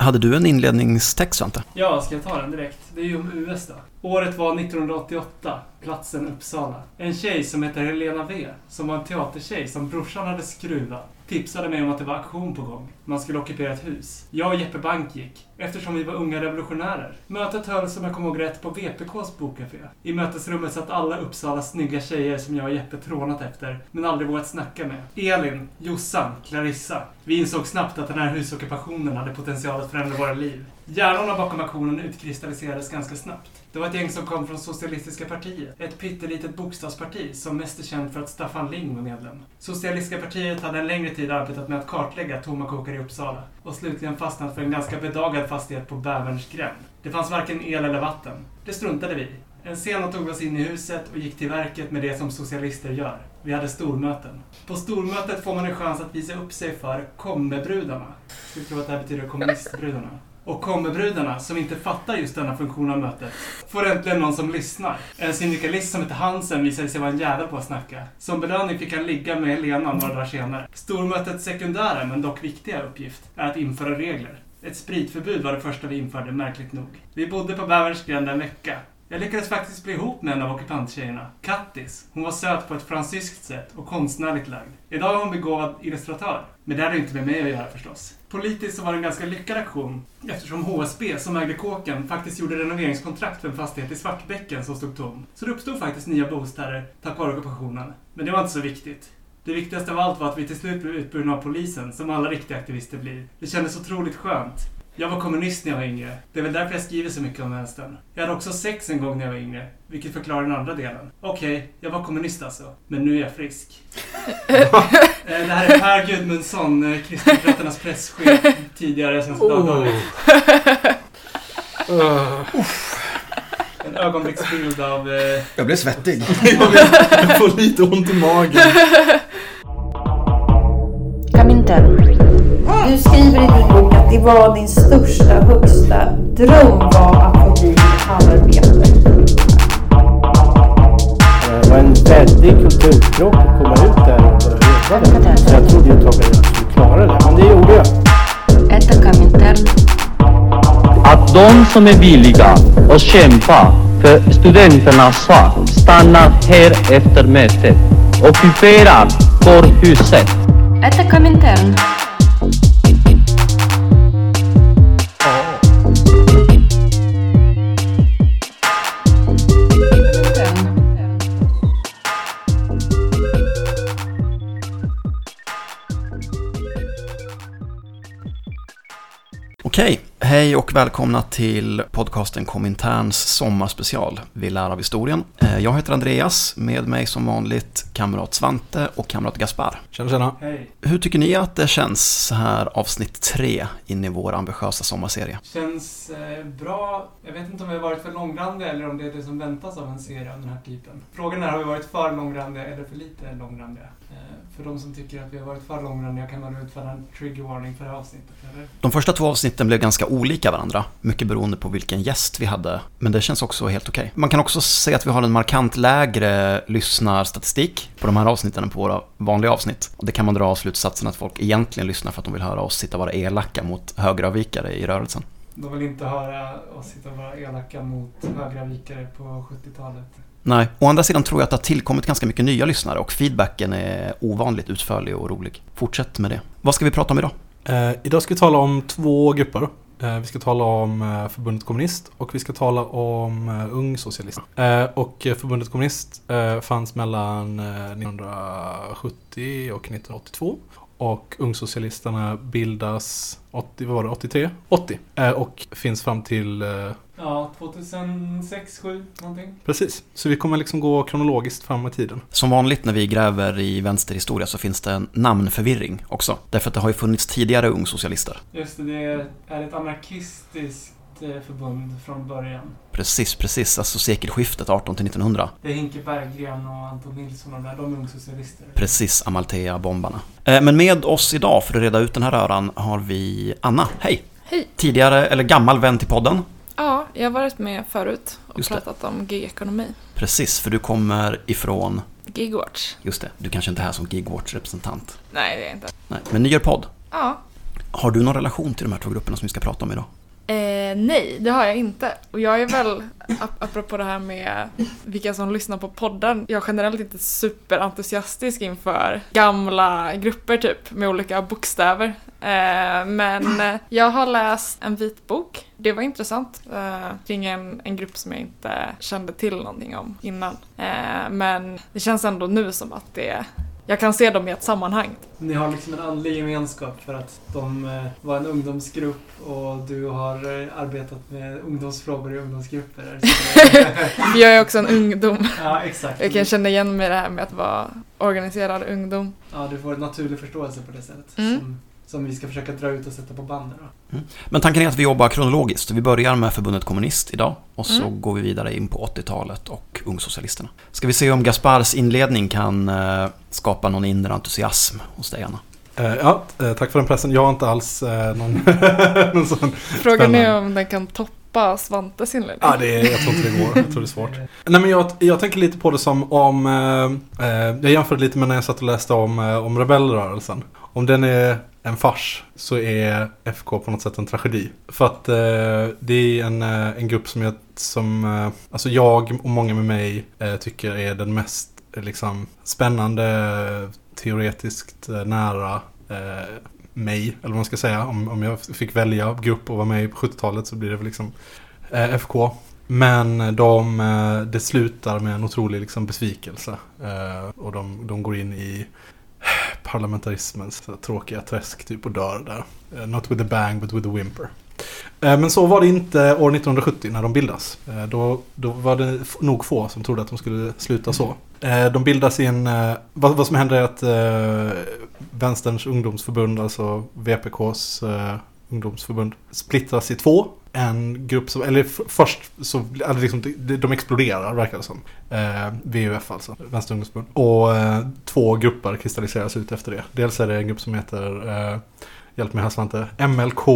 Hade du en inledningstext Svante? Ja, ska jag ta den direkt? Det är ju om US då. Året var 1988. Platsen Uppsala. En tjej som heter Helena V, som var en teatertjej som brorsan hade skruvat, tipsade mig om att det var aktion på gång. Man skulle ockupera ett hus. Jag och Jeppe Bank gick, eftersom vi var unga revolutionärer. Mötet hölls, om jag kommer ihåg rätt, på VPKs bokcafé. I mötesrummet satt alla Uppsalas snygga tjejer som jag och Jeppe trånat efter, men aldrig vågat snacka med. Elin, Jossan, Clarissa. Vi insåg snabbt att den här husockupationen hade potential att förändra våra liv. Hjärnorna bakom aktionen utkristalliserades ganska snabbt. Det var ett gäng som kom från Socialistiska partiet, ett pyttelitet bokstavsparti som mest är känt för att Staffan Ling var medlem. Socialistiska partiet hade en längre tid arbetat med att kartlägga tomma kåkar i Uppsala och slutligen fastnat för en ganska bedagad fastighet på Bäverns gränd. Det fanns varken el eller vatten. Det struntade vi i. En sena tog oss in i huset och gick till verket med det som socialister gör. Vi hade stormöten. På stormötet får man en chans att visa upp sig för kommebrudarna. Skulle tro att det här betyder kommunistbrudarna. Och kombibrudarna, som inte fattar just denna funktion av mötet, får äntligen någon som lyssnar. En syndikalist som heter Hansen visade sig vara en jävel på att snacka. Som belöning fick han ligga med Helena några dagar senare. Stormötets sekundära, men dock viktiga uppgift, är att införa regler. Ett spritförbud var det första vi införde, märkligt nog. Vi bodde på Bäverns gränd en vecka. Jag lyckades faktiskt bli ihop med en av ockupanttjejerna, Kattis. Hon var söt på ett fransyskt sätt och konstnärligt lagd. Idag är hon begåvad illustratör. Men det hade inte med mig att göra förstås. Politiskt så var det en ganska lyckad aktion eftersom HSB, som ägde kåken, faktiskt gjorde renoveringskontrakt för en fastighet i Svartbäcken som stod tom. Så det uppstod faktiskt nya bostäder tack vare ockupationen. Men det var inte så viktigt. Det viktigaste av allt var att vi till slut blev utburna av polisen, som alla riktiga aktivister blir. Det kändes otroligt skönt. Jag var kommunist när jag var yngre. Det är väl därför jag skriver så mycket om vänstern. Jag hade också sex en gång när jag var yngre, vilket förklarar den andra delen. Okej, okay, jag var kommunist alltså, men nu är jag frisk. det här är Per Gudmundsson, Kristdemokraternas presschef, tidigare Svenska Dagbladet. En ögonblicksbild av... Eh... Jag blev svettig. jag får lite ont i magen. Du skriver i din bok att det var din största, högsta dröm var att få bli metallarbetare. Det var en väldig kulturkrock att komma ut där och börja jobba där. Så jag trodde ju ett tag att jag skulle klara det, men det gjorde jag. Это Коминтерн. Att de som är villiga att kämpa för studenternas sak stannar här efter mötet, ockuperar kårhuset. Это Коминтерн. Okej, hej och välkomna till podcasten Kominterns sommarspecial. Vi lär av historien. Eh, jag heter Andreas, med mig som vanligt kamrat Svante och kamrat Gaspar. Tjena, tjena. Hej. Hur tycker ni att det känns så här avsnitt tre in i vår ambitiösa sommarserie? Känns eh, bra. Jag vet inte om vi har varit för långrandiga eller om det är det som väntas av en serie av den här typen. Frågan är, har vi varit för långrandiga eller för lite långrandiga? Eh, för de som tycker att vi har varit för långrandiga kan man utfärda en trigger warning för det här avsnittet, eller? De första två avsnitten blev ganska olika varandra, mycket beroende på vilken gäst vi hade. Men det känns också helt okej. Man kan också se att vi har en markant lägre lyssnarstatistik på de här avsnitten än på våra vanliga avsnitt. Och det kan man dra av slutsatsen att folk egentligen lyssnar för att de vill höra oss sitta och vara elaka mot högeravvikare i rörelsen. De vill inte höra oss sitta och vara elaka mot högeravvikare på 70-talet. Nej, å andra sidan tror jag att det har tillkommit ganska mycket nya lyssnare och feedbacken är ovanligt utförlig och rolig. Fortsätt med det. Vad ska vi prata om idag? Eh, idag ska vi tala om två grupper. Eh, vi ska tala om eh, Förbundet Kommunist och vi ska tala om eh, Ung Socialist. Och Förbundet Kommunist fanns mellan 1970 och 1982. Och Ungsocialisterna bildas 80, vad var det, 83? 80. och finns fram till Ja, 2006, 2007 någonting. Precis, så vi kommer liksom gå kronologiskt fram i tiden. Som vanligt när vi gräver i vänsterhistoria så finns det en namnförvirring också. Därför att det har ju funnits tidigare ungsocialister. Just det, det är ett anarkistiskt eh, förbund från början. Precis, precis. Alltså sekelskiftet 18 till 1900. Det är Hinke Berggren och Anton Nilsson och de där, de är ungsocialister. Precis, Amalthea-bombarna. Eh, men med oss idag för att reda ut den här röran har vi Anna. Hej! Hej! Tidigare, eller gammal vän till podden. Ja, jag har varit med förut och Just det. pratat om gigekonomi. Precis, för du kommer ifrån... Gigwatch. Just det, du kanske inte är här som Gigwatch-representant. Nej, det är jag inte. Nej, men ni gör podd. Ja, Har du någon relation till de här två grupperna som vi ska prata om idag? Eh, nej, det har jag inte. Och jag är väl, ap- apropå det här med vilka som lyssnar på podden, jag är generellt inte superentusiastisk inför gamla grupper typ med olika bokstäver. Eh, men eh, jag har läst en vitbok, det var intressant, eh, kring en, en grupp som jag inte kände till någonting om innan. Eh, men det känns ändå nu som att det, jag kan se dem i ett sammanhang. Ni har liksom en andlig gemenskap för att de eh, var en ungdomsgrupp och du har eh, arbetat med ungdomsfrågor i ungdomsgrupper. Jag är också en ungdom. ja, exakt. Jag kan känna igen mig i det här med att vara organiserad ungdom. Ja, du får en naturlig förståelse på det sättet. Mm. Som, som vi ska försöka dra ut och sätta på banden då. Men tanken är att vi jobbar kronologiskt. Vi börjar med förbundet Kommunist idag och så Mm. går vi vidare in på 80-talet och Ungsocialisterna. Ska vi se om Gaspars inledning kan eh, skapa någon inre entusiasm hos dig, Anna? Eh, ja, eh, tack för den pressen. Jag har inte alls någon, någon sån... Frågan är om den kan toppa Svantes inledning. Ja, det är, jag tror inte det går. Jag tror det är svårt. Nej, men jag, jag tänker lite på det som om... Eh, jag jämförde lite med när jag satt och läste om, om rebellrörelsen. Om den är en fars så är FK på något sätt en tragedi. För att eh, det är en, eh, en grupp som jag, som, eh, alltså jag och många med mig eh, tycker är den mest eh, liksom, spännande, teoretiskt eh, nära eh, mig, eller vad man ska säga. Om, om jag fick välja grupp och vara med på 70-talet så blir det väl liksom eh, FK. Men de, eh, det slutar med en otrolig liksom, besvikelse. Eh, och de, de går in i parlamentarismens tråkiga träsk typ och dör där. Eh, not with a bang but with a whimper. Eh, men så var det inte år 1970 när de bildas. Eh, då, då var det nog få som trodde att de skulle sluta så. De bildas i en... Vad, vad som händer är att Vänsterns ungdomsförbund, alltså VPKs ungdomsförbund, splittras i två. En grupp som, eller först så, eller liksom, de, de exploderar verkar det som. Eh, VUF alltså, Vänsterns ungdomsförbund. Och eh, två grupper kristalliseras ut efter det. Dels är det en grupp som heter, eh, hjälp mig här Svante, MLK,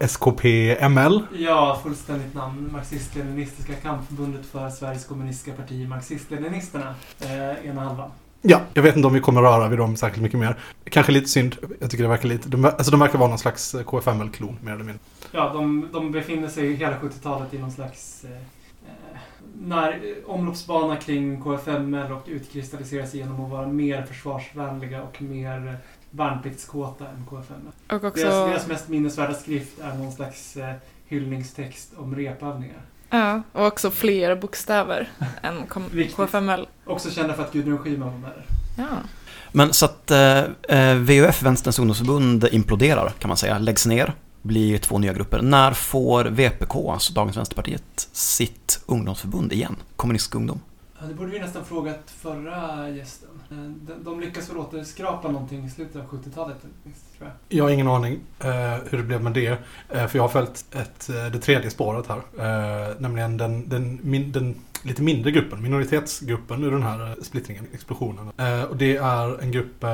SKP, ML. Ja, fullständigt namn. Marxist-leninistiska kampförbundet för Sveriges kommunistiska parti, Marxist-leninisterna. Eh, ena halvan. Ja, jag vet inte om vi kommer röra vid dem särskilt mycket mer. Kanske lite synd. Jag tycker det verkar lite... De, alltså de verkar vara någon slags KFML-klon, mer eller mindre. Ja, de, de befinner sig hela 70-talet i någon slags... Eh, eh, när omloppsbana kring KFML och utkristalliseras genom att vara mer försvarsvänliga och mer värnpliktskåta än KFML. Och också, Deras, deras mest minnesvärda skrift är någon slags eh, hyllningstext om repövningar. ja, och också fler bokstäver än. KFML. Också kända för att Gudrun Schyman var med där. Ja. Men så att eh, eh, VUF, Vänsterns ungdomsförbund, imploderar kan man säga, läggs ner, blir två nya grupper. När får VPK, alltså Dagens Vänsterpartiet, sitt ungdomsförbund igen? Kommunistisk ungdom? Ja, det borde vi nästan frågat förra gästen. Eh, De, lyckas väl återskrapa någonting i slutet av 70-talet, tror jag. Jag har ingen aning eh, hur det blev med det. Eh, för jag har följt ett, det tredje spåret här. Nämligen den, den, min, den lite mindre gruppen, minoritetsgruppen ur den här splittringen, explosionen. Och det är en grupp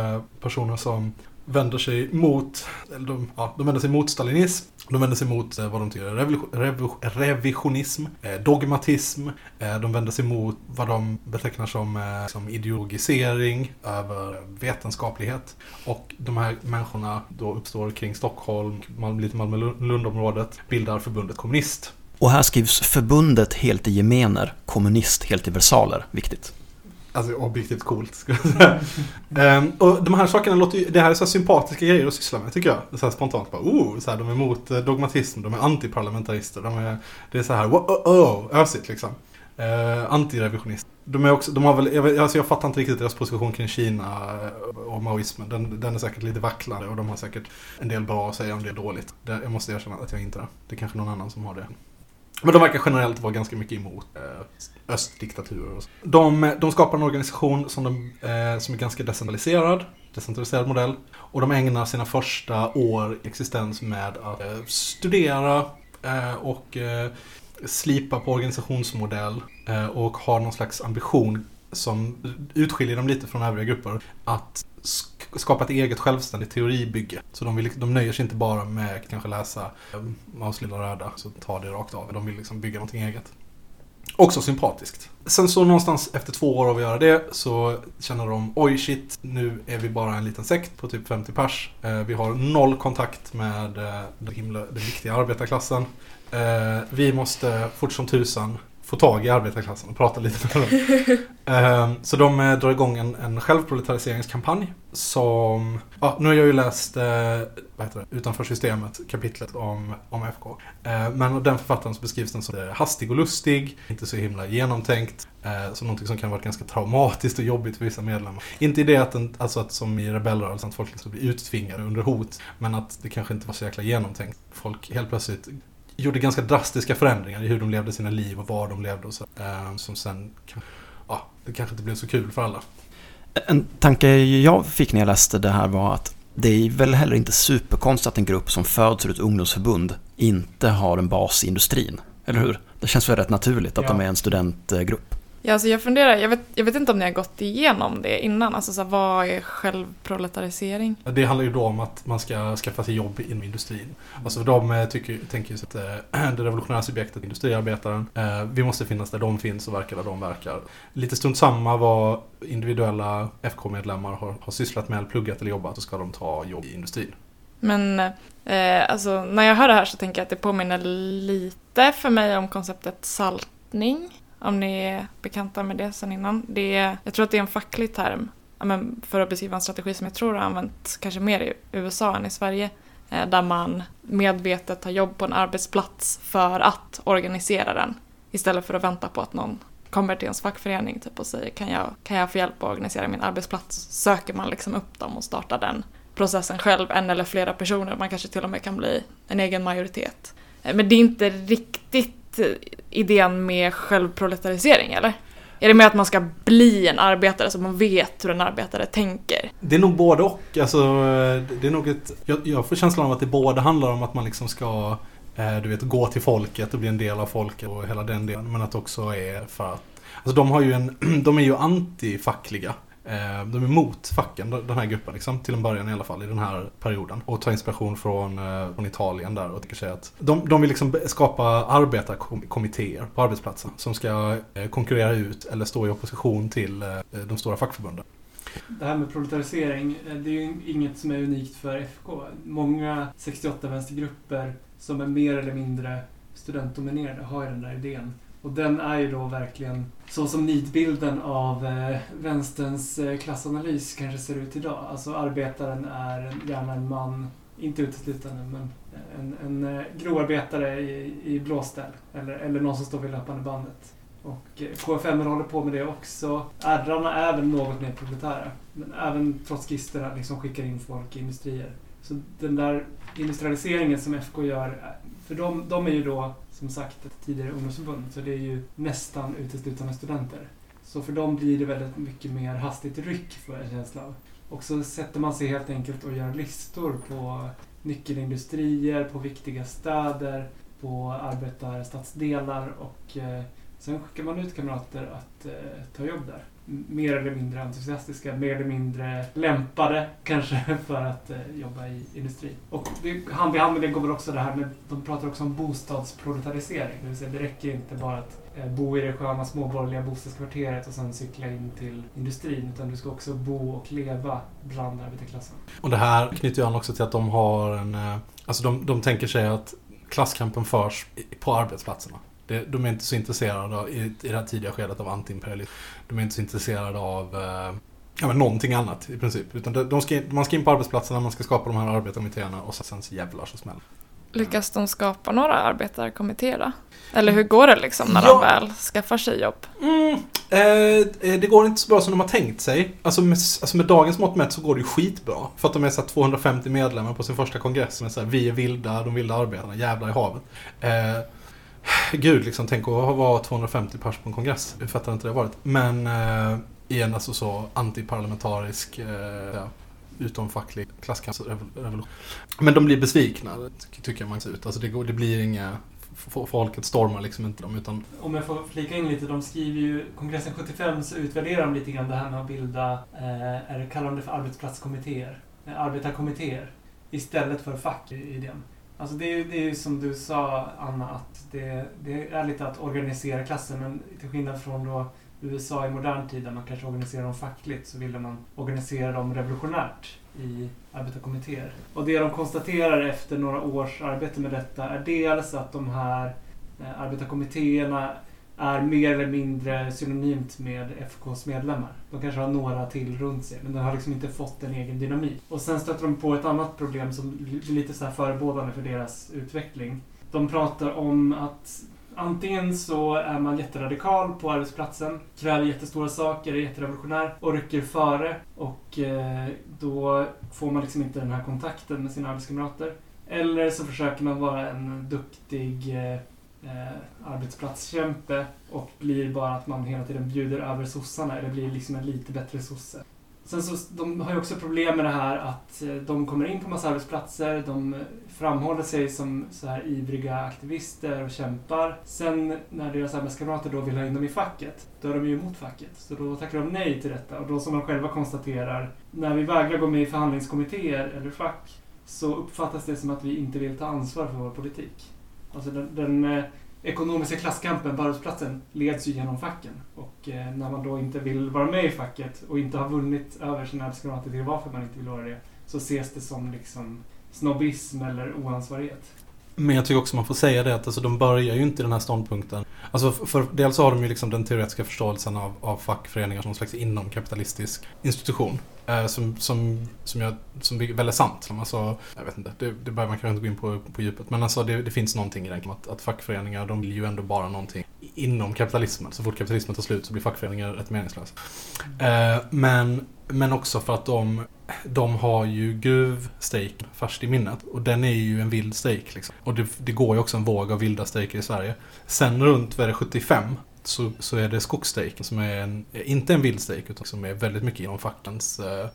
personer som vänder sig mot, eller de, ja, de vänder sig mot stalinism, de vänder sig mot eh, vad de tycker är revisionism, eh, dogmatism, eh, de vänder sig mot vad de betecknar som, som ideologisering över vetenskaplighet. Och de här människorna då uppstår kring Stockholm, Malmö, lite Malmö-Lundområdet, bildar förbundet Kommunist. Och här skrivs förbundet helt i gemener, kommunist helt i versaler. Viktigt. Alltså objektivt coolt skulle jag säga. Ehm, och de här sakerna låter ju, det här är så här sympatiska grejer att syssla med tycker jag. Så här spontant bara, oh, så här, de är emot eh, dogmatism, de är antiparlamentarister, de är, det är så här, wow, oh, oh, ösigt liksom. Uh, antirevisionist. De är också, de har väl, jag, alltså jag fattar inte riktigt deras position kring Kina eh, och maoismen. Den, den är säkert lite vacklande och de har säkert en del bra att säga om det är dåligt. Det, jag måste erkänna att jag inte är. Det är kanske någon annan som har det. Men de verkar generellt vara ganska mycket emot eh, östdiktaturer. Och så. De, de skapar en organisation som, de, eh, som är ganska decentraliserad, decentraliserad modell. Och de ägnar sina första år i existens med att eh, studera eh, och eh, slipa på organisationsmodell eh, och har någon slags ambition som utskiljer dem lite från övriga grupper att skapa ett eget självständigt teoribygge. Så de, vill, liksom, de nöjer sig inte bara med att kanske läsa eh, Maus lilla röda, så ta det rakt av. De vill liksom bygga någonting eget. Också sympatiskt. Sen så någonstans efter två år av att göra det så känner de oj shit, nu är vi bara en liten sekt på typ 50 pers. Eh, vi har noll kontakt med eh, den, himla, den viktiga arbetarklassen. Vi måste fort som tusan få tag i arbetarklassen och prata lite med dem. Eh, så de eh, drar igång en, en självproletariseringskampanj som, ja nu har jag ju läst, eh, vad heter det, Utanför systemet, kapitlet om, om FK. Eh, men av den författaren så beskrivs den som eh, hastig och lustig, inte så himla genomtänkt, eh, som någonting som kan vara ganska traumatiskt och jobbigt för vissa medlemmar. Inte i det att, den, alltså att som i rebellrörelsen, att folk liksom blir uttvingade under hot, men att det kanske inte var så jäkla genomtänkt. Folk helt plötsligt gjorde ganska drastiska förändringar i hur de levde sina liv och var de levde och så. Eh, som sen, ja, det kanske inte blev så kul för alla. En tanke jag fick när jag läste det här var att det är väl heller inte superkonstigt att en grupp som föds ur ett ungdomsförbund inte har en bas i industrin. Eller hur? Det känns väl rätt naturligt att Ja. de är en studentgrupp. Ja, alltså jag funderar, jag vet, jag vet inte om ni har gått igenom det innan, alltså så här, vad är självproletarisering? Det handlar ju då om att man ska skaffa sig jobb inom industrin. Alltså de eh, tycker, tänker ju att eh, det revolutionära subjektet, industriarbetaren, eh, vi måste finnas där de finns och verka där de verkar. Lite stund samma vad individuella FK-medlemmar har, har sysslat med, pluggat eller jobbat, så ska de ta jobb i industrin. Men eh, alltså, när jag hör det här så tänker jag att det påminner lite för mig om konceptet saltning. Om ni är bekanta med det sen innan. Det är, jag tror att det är en facklig term för att beskriva en strategi som jag tror har använts kanske mer i USA än i Sverige. Eh, där man medvetet tar jobb på en arbetsplats för att organisera den. Istället för att vänta på att någon kommer till ens fackförening typ, och säger kan jag, kan jag få hjälp att organisera min arbetsplats? Söker man liksom upp dem och startar den processen själv, en eller flera personer. Man kanske till och med kan bli en egen majoritet. Eh, men det är inte riktigt Eh, idén med självproletarisering, eller? Är det med att man ska bli en arbetare så man vet hur en arbetare tänker? Det är nog både och. Alltså, det är nog ett, jag, jag får känslan av att det både handlar om att man liksom ska eh, du vet, gå till folket och bli en del av folket och hela den delen. Men att det också är för att Alltså de, har ju en, de är ju antifackliga. Eh, de är emot facken, den här gruppen, liksom, till en början i alla fall, i den här perioden. Och tar inspiration från, eh, från Italien där och tycker sig att de, de vill liksom skapa arbetarkommittéer på arbetsplatsen som ska eh, konkurrera ut eller stå i opposition till de stora fackförbunden. Det här med proletarisering, det är ju inget som är unikt för FK. Många 68-vänstergrupper som är mer eller mindre studentdominerade har ju den där idén. Och den är ju då verkligen så som nidbilden av eh, vänsterns eh, klassanalys kanske ser ut idag. Alltså arbetaren är gärna en man, inte uteslutande, men eh, en, en eh, grovarbetare i, i blåställ. Eller, eller någon som står vid löpande bandet. Och eh, KFM håller på med det också. Ärrarna är väl något mer proletära. Men även trotskisterna liksom skickar in folk i industrier. Så den där industrialiseringen som FK gör, eh, för de, de är ju då som sagt ett tidigare ungdomsförbund. Så det är ju nästan uteslutande studenter. Så för dem blir det väldigt mycket mer hastigt ryck får jag en känsla av. Och så sätter man sig helt enkelt och gör listor på nyckelindustrier, på viktiga städer, på arbetarstadsdelar och eh, sen skickar man ut kamrater att eh, ta jobb där. Mer eller mindre entusiastiska, mer eller mindre lämpade kanske för att eh, jobba i industrin. Och det, hand i hand med det går väl också det här med, de pratar också om bostadsproletarisering. Det vill säga det räcker inte bara att eh, bo i det sköna småborgerliga bostadskvarteret och sen cykla in till industrin. Utan du ska också bo och leva bland arbetarklassen. Och det här knyter ju an också till att de har en... eh, Alltså de, de tänker sig att klasskampen förs på arbetsplatserna. Det, de är inte så intresserade i, i det här tidiga skedet av antiimperialism. De är inte så intresserade av eh, ja, men någonting annat i princip. Utan de, de ska, in- man ska in på arbetsplatserna, man ska skapa de här arbetarkommittéerna och sen så jävlar så smäller Lyckas de skapa några arbetarkommittéer då? Eller hur går det liksom när Ja. de väl skaffar sig jobb? Mm, eh, det går inte så bra som de har tänkt sig. Alltså med, alltså med dagens mått mätt så går det ju skitbra. För att de är så här 250 medlemmar på sin första kongress. Är så här, vi är vilda, de vilda arbetarna, jävlar i havet. Eh, gud, liksom, tänk att vara 250 pers på en kongress. Jag fattar inte det varit. Men eh, i en alltså så antiparlamentarisk, eh, ja, utomfacklig klasskampsrevolution. Men de blir besvikna, ty- tycker jag man ser ut. Alltså det, går, det blir inga... Folket stormar liksom inte dem, utan Om jag får flika in lite, de skriver ju, kongressen 75 så utvärderar de lite grann det här med att bilda, eh, är det, kallar de det för arbetsplatskommittéer? Eh, arbetarkommittéer. Istället för fack i idén. Alltså det är ju det är ju som du sa Anna, att det, det är lite att organisera klassen men till skillnad från då USA i modern tid där man kanske organiserar dem fackligt så ville man organisera dem revolutionärt i arbetarkommittéer. Och det de konstaterar efter några års arbete med detta är dels att de här eh, arbetarkommittéerna är mer eller mindre synonymt med FKs medlemmar. De kanske har några till runt sig, men de har liksom inte fått en egen dynamik. Och sen stöter de på ett annat problem som blir lite så här förebådande för deras utveckling. De pratar om att antingen så är man jätteradikal på arbetsplatsen, kräver jättestora saker, är jätterevolutionär och rycker före och eh, då får man liksom inte den här kontakten med sina arbetskamrater. Eller så försöker man vara en duktig eh, eh, arbetsplatskämpe och blir bara att man hela tiden bjuder över sossarna eller blir liksom en lite bättre sosse. Sen så, de har ju också problem med det här att eh, de kommer in på massa arbetsplatser, de framhåller sig som så här ivriga aktivister och kämpar. Sen när deras arbetskamrater då vill ha in dem i facket, då är de ju emot facket. Så då tackar de nej till detta. Och då som de själva konstaterar, när vi vägrar gå med i förhandlingskommittéer eller fack så uppfattas det som att vi inte vill ta ansvar för vår politik. Alltså den, den eh, ekonomiska klasskampen på arbetsplatsen leds ju genom facken. Och eh, när man då inte vill vara med i facket och inte har vunnit över sina arbetskamrater till varför man inte vill vara det, så ses det som liksom snobbism eller oansvarighet. Men jag tycker också man får säga det att alltså, de börjar ju inte i den här ståndpunkten. Alltså för, dels har de ju liksom den teoretiska förståelsen av, av fackföreningar som någon slags inomkapitalistisk institution. Eh, som, som, som, jag, som är väldigt sant. Alltså, jag vet inte, det, det behöver man kanske inte gå in på, på djupet. Men alltså det, det finns någonting i den. Att, att fackföreningar, de vill ju ändå bara någonting inom kapitalismen. Så fort kapitalismen tar slut så blir fackföreningar rätt meningslösa. Eh, men, men också för att de de har ju gruvstrejk färskt i minnet. Och den är ju en vild strejk. Liksom. Och det, det, går ju också en våg av vilda strejker i Sverige. Sen runt, vad det, 75? Så, så är det skogsstrejken som är en, inte en vild strejk utan som är väldigt mycket inom fackens, eh,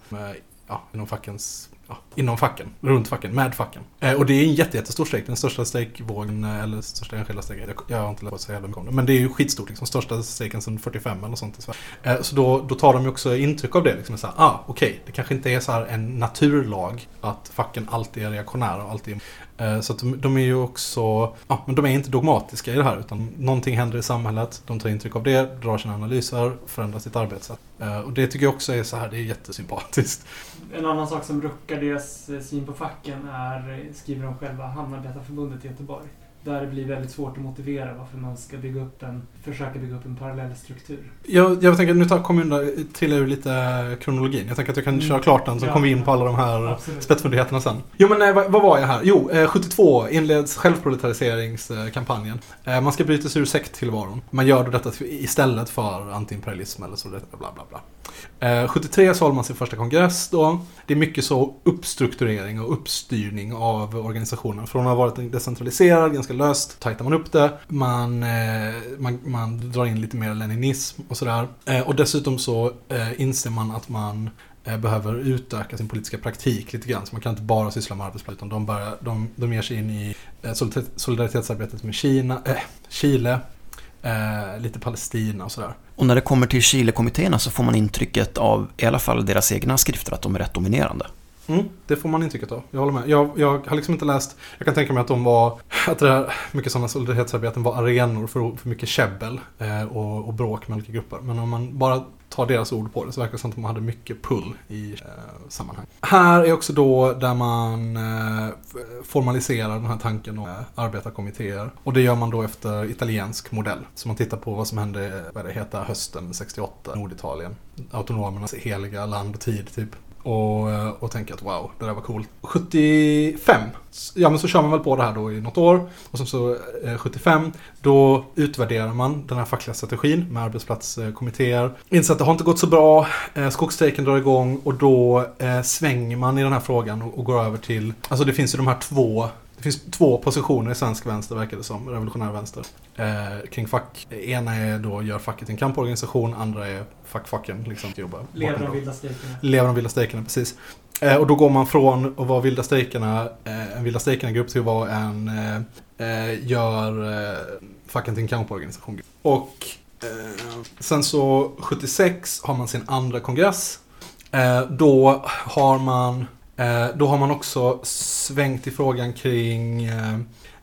ja, inom fackens ja, inom facken, runt facken, med facken. Eh, och det är en jätte, jättestor strejk, den största strejkvågen, eh, eller största enskilda strejken. Jag, har inte lärt så jävla mycket om det, men det är ju skitstort, liksom, största strejken sedan 45 eller sånt i Sverige. Eh, så då, då tar de ju också intryck av det, liksom, så här, ah, okej, okay, det kanske inte är så här en naturlag att facken alltid är reaktionära och alltid Eh, Eh, så att de, de, är ju också, ja, men de är inte dogmatiska i det här utan någonting händer i samhället, de tar intryck av det, drar sina analyser, förändrar sitt arbetssätt. Eh, och det tycker jag också är så här, det är jättesympatiskt. En annan sak som ruckar deras eh, syn på facken är, skriver de själva, Hamnarbetarförbundet i Göteborg där det blir väldigt svårt att motivera varför man ska bygga upp en, försöka bygga upp en parallell struktur. Jag, jag tänker, nu tar, kommer jag till ur lite kronologin. Jag tänker att jag kan mm. köra klart den så ja, kommer vi in på alla de här absolut. spetsfundigheterna sen. Jo men nej, vad, vad, var jag här? Jo, eh, 72 inleds självproletariseringskampanjen. Eh, man ska bryta sig ur sekttillvaron. Man gör då detta istället för antiimperialism eller så, bla bla bla. Eh, 73 så håller man sin första kongress då. Det är mycket så uppstrukturering och uppstyrning av organisationen. Från att ha varit decentraliserad, ganska löst, tajtar man upp det. Man, eh, man, man drar in lite mer leninism och sådär. Eh, och dessutom så eh, inser man att man eh, behöver utöka sin politiska praktik lite grann. Så man kan inte bara syssla med arbetsplats utan de, börjar, de, de ger sig in i eh, solidaritetsarbetet med Kina, äh, Chile, lite Palestina och sådär. Och när det kommer till Chile-kommittéerna så får man intrycket av, i alla fall deras egna skrifter, att de är rätt dominerande. Mm, det får man intrycket av. Jag håller med. Jag, jag har liksom inte läst, jag kan tänka mig att de var, att det här, mycket sådana solidaritetsarbeten var arenor för, för mycket käbbel eh, och, och bråk med olika grupper. Men om man bara tar deras ord på det så verkar det som att man hade mycket pull i eh, sammanhang. Här är också då där man eh, formaliserar den här tanken om eh, arbetarkommittéer. Och det gör man då efter italiensk modell. Så man tittar på vad som hände, eh, vad det heter, hösten 68, Norditalien. Autonomernas heliga land och tid typ. Och, eh, och tänker att wow, det där var coolt. 75, ja men så kör man väl på det här då i något år. Och sen så eh, 75, då utvärderar man den här fackliga strategin med arbetsplatskommittéer. Inser att det har inte gått så bra, eh, skogsstrejken drar igång och då eh, svänger man i den här frågan och, och går över till, alltså det finns ju de här två det finns två positioner i svensk vänster verkar det som, revolutionär vänster. Eh, kring fack. Ena är då gör facket till en kamporganisation, andra är fackfacken. Liksom, jobbar Lever de vilda strejkerna. Lever de vilda strejkerna, precis. Eh, och då går man från att vara vilda strejkerna, eh, en vilda strejkerna-grupp till att vara en eh, eh, gör eh, facken till en kamporganisation. Och sen så 76 har man sin andra kongress. då har man Eh, då har man också svängt i frågan kring eh,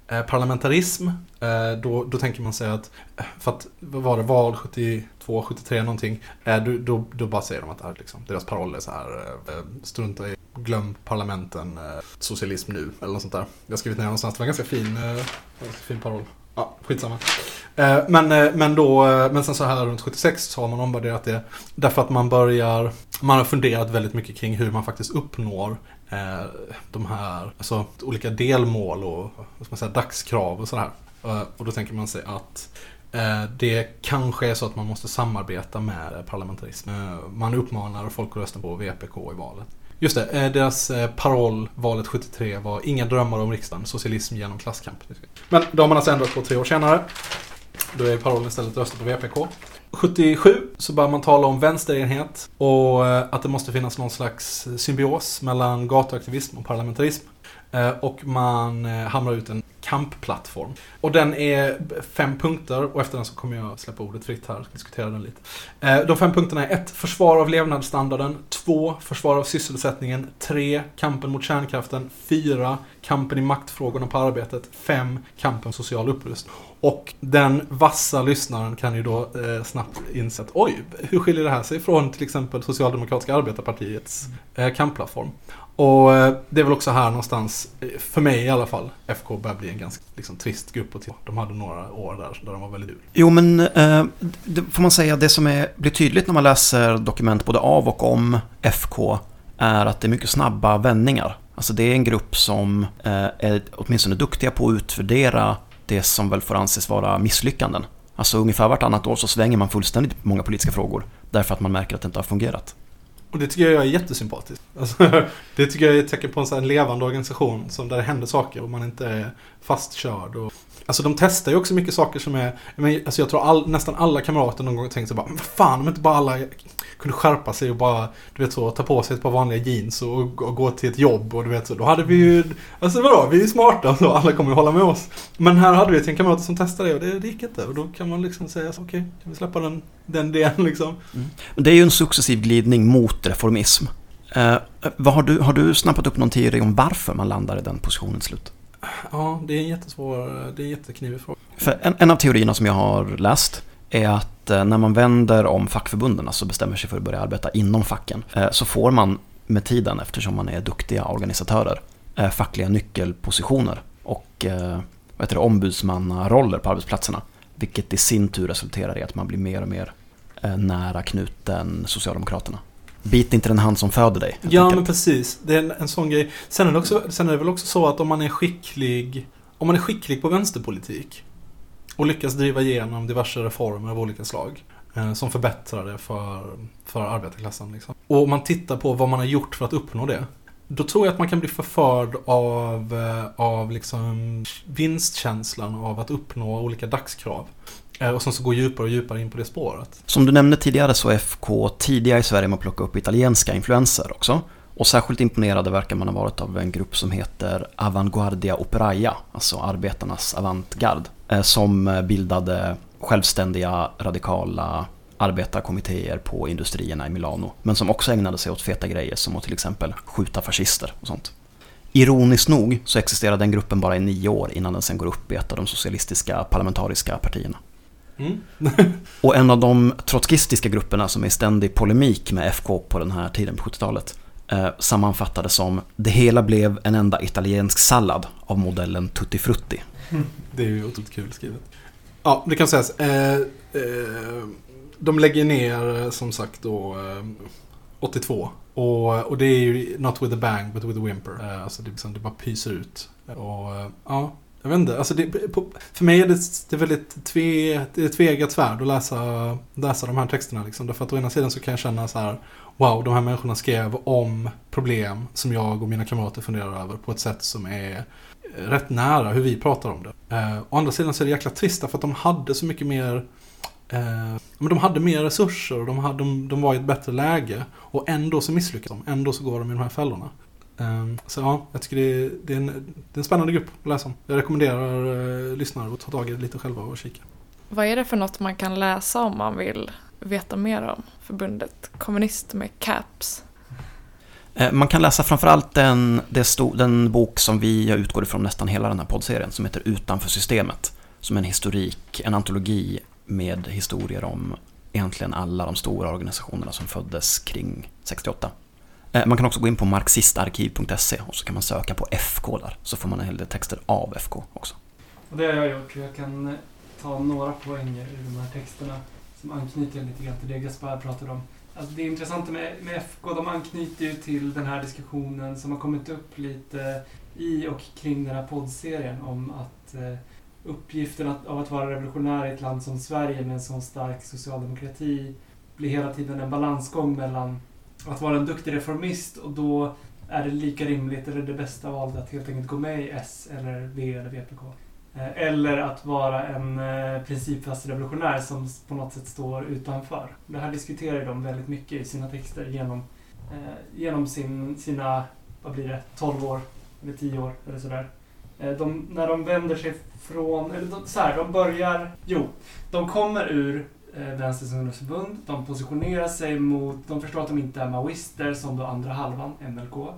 eh parlamentarism. Eh, då, då tänker man sig att, eh, för att, vad var det, val 72, 73 någonting. Då, då, då bara säger de att liksom, deras paroll är så här, strunta i, glöm parlamenten, socialism nu, eller något sånt där. Jag har skrivit ner någonstans, det var en ganska fin, ganska fin paroll. Ja, skitsamma. Eh, men, eh, men, då, eh, men sen så här runt 76 så har man omvärderat det. Därför att man börjar, man har funderat väldigt mycket kring hur man faktiskt uppnår de här, alltså olika delmål och vad ska man säga, dagskrav och sådär. Och då tänker man sig att det kanske är så att man måste samarbeta med parlamentarism. Man uppmanar folk att rösta på VPK i valet. Just det, eh, deras eh, paroll valet 73 var inga drömmar om riksdagen, socialism genom klasskamp. Men det har man alltså ändrat på tre år senare. Då är parollen istället rösta på VPK. 77 så börjar man tala om vänsterenhet och eh, att det måste finnas någon slags symbios mellan gatuaktivism och parlamentarism. Eh, och man eh, hamrar ut en kampplattform. Och den är fem punkter och efter den så kommer jag släppa ordet fritt här och diskutera den lite. Eh, de fem punkterna är 1. Försvar av levnadsstandarden. 2. Försvar av sysselsättningen. 3. Kampen mot kärnkraften. 4. Kampen i maktfrågorna på arbetet. 5. Kampen social upprustning. Och den vassa lyssnaren kan ju då eh, snabbt inse att oj, hur skiljer det här sig från till exempel Socialdemokratiska arbetarpartiets eh, kampplattform? Och eh, det är väl också här någonstans, eh, för mig i alla fall, FK börjar bli en ganska liksom, trist grupp titta. De hade några år där, där de var väldigt kul. Jo, men eh, det får man säga, det som är, blir tydligt när man läser dokument både av och om FK är att det är mycket snabba vändningar. Alltså det är en grupp som eh, är åtminstone duktiga på att utvärdera det som väl får anses vara misslyckanden. Alltså ungefär vartannat år så svänger man fullständigt på många politiska frågor därför att man märker att det inte har fungerat. Och det tycker jag är jättesympatiskt. Alltså, det tycker jag är ett tecken på en sån levande organisation som där det händer saker och man inte är fastkörd. Och, alltså de testar ju också mycket saker som är, men, alltså jag tror all, nästan alla kamrater någon gång tänkt sig bara, vad fan om inte bara alla kunde skärpa sig och bara, du vet så, ta på sig ett par vanliga jeans och, och gå till ett jobb och du vet så, då hade vi ju, alltså vadå, vi är smarta så, alla kommer ju hålla med oss. Men här hade vi ett gäng kamrater som testade det och det, det gick inte och då kan man liksom säga okej, kan vi släppa den, den delen liksom. Men det är ju en successiv glidning mot reformism. Eh, vad har, du, har du snappat upp någon teori om varför man landar i den positionen slut? Ja, det är en jättesvår, det är en jätteknivig fråga. För en, en av teorierna som jag har läst är att eh, när man vänder om fackförbunden, alltså bestämmer sig för att börja arbeta inom facken, eh, så får man med tiden, eftersom man är duktiga organisatörer, eh, fackliga nyckelpositioner och vad heter det, ombudsmannaroller på arbetsplatserna. Vilket i sin tur resulterar i att man blir mer och mer nära knuten Socialdemokraterna. Bit inte den hand som föder dig. Ja, enkelt. men precis. Det är en, en sån grej. Sen är, också, sen är det väl också så att om man är skicklig om man är skicklig på vänsterpolitik och lyckas driva igenom diverse reformer av olika slag eh, som förbättrar det för, för arbetarklassen. Liksom. Och man tittar på vad man har gjort för att uppnå det. Då tror jag att man kan bli förförd av, eh, av liksom vinstkänslan av att uppnå olika dagskrav. Eh, och sen så gå djupare och djupare in på det spåret. Som du nämnde tidigare så är FK tidiga i Sverige med att plocka upp italienska influenser också. Och särskilt imponerade verkar man ha varit av en grupp som heter Avanguardia Operaia, alltså arbetarnas avantgard, eh, som bildade självständiga radikala arbetarkommittéer på industrierna i Milano, men som också ägnade sig åt feta grejer som att till exempel skjuta fascister och sånt. Ironiskt nog så existerade den gruppen bara i nio år innan den sen går upp i ett av de socialistiska parlamentariska partierna. Mm. Och en av de trotskistiska grupperna som är i ständig polemik med FK på den här tiden på 70-talet eh, sammanfattades som Det hela blev en enda italiensk sallad av modellen Tutti Frutti. Mm. Det är ju otroligt kul skrivet. Ja, det kan sägas. Eh, eh, de lägger ner eh, som sagt då eh, 82. Och, och det är ju not with a bang but with a whimper. Eh, alltså det, liksom, det bara pyser ut. Och eh, ja, jag vet inte. Alltså det, på, för mig är det, det är väldigt tve, det är tveeggat svärd att läsa, läsa de här texterna. Liksom. Därför att å ena sidan så kan jag känna så här Wow, de här människorna skrev om problem som jag och mina kamrater funderar över på ett sätt som är eh, rätt nära hur vi pratar om det. Eh, å andra sidan så är det jäkla trist för att de hade så mycket mer eh, men de hade mer resurser och de, hade, de, de var i ett bättre läge. Och ändå så misslyckas de. Ändå så går de i de här fällorna. Eh, så ja, jag tycker det är, det, är en, det är en spännande grupp att läsa om. Jag rekommenderar eh, lyssnare att ta tag i det lite själva och kika. Vad är det för något man kan läsa om man vill veta mer om förbundet Kommunist med caps? Eh, Man kan läsa framförallt den, den bok som vi utgår ifrån nästan hela den här poddserien som heter Utanför systemet. Som en historik, en antologi med historier om egentligen alla de stora organisationerna som föddes kring 68. Eh, Man kan också gå in på marxistarkiv.se och så kan man söka på FK där. Så får man en hel del texter av FK också. Och det har jag gjort. Jag kan ta några poänger ur de här texterna som anknyter lite grann till det Gaspar pratade om. Alltså det intressanta med, med FK, de anknyter ju till den här diskussionen som har kommit upp lite i och kring den här poddserien om att eh, uppgiften att, av att vara revolutionär i ett land som Sverige med en sån stark socialdemokrati blir hela tiden en balansgång mellan att vara en duktig reformist och då är det lika rimligt eller det bästa valet att helt enkelt gå med i S eller V eller VPK. Eh, eller att vara en eh, principfast revolutionär som på något sätt står utanför. Det här diskuterar de väldigt mycket i sina texter genom, eh, genom sin, sina, vad blir det, 12 år eller 10 år eller sådär. Eh, de, när de vänder sig från, eller de, så här, de börjar, jo, de kommer ur eh, Vänsterns ungdomsförbund, de positionerar sig mot, de förstår att de inte är maoister som då andra halvan, MLK.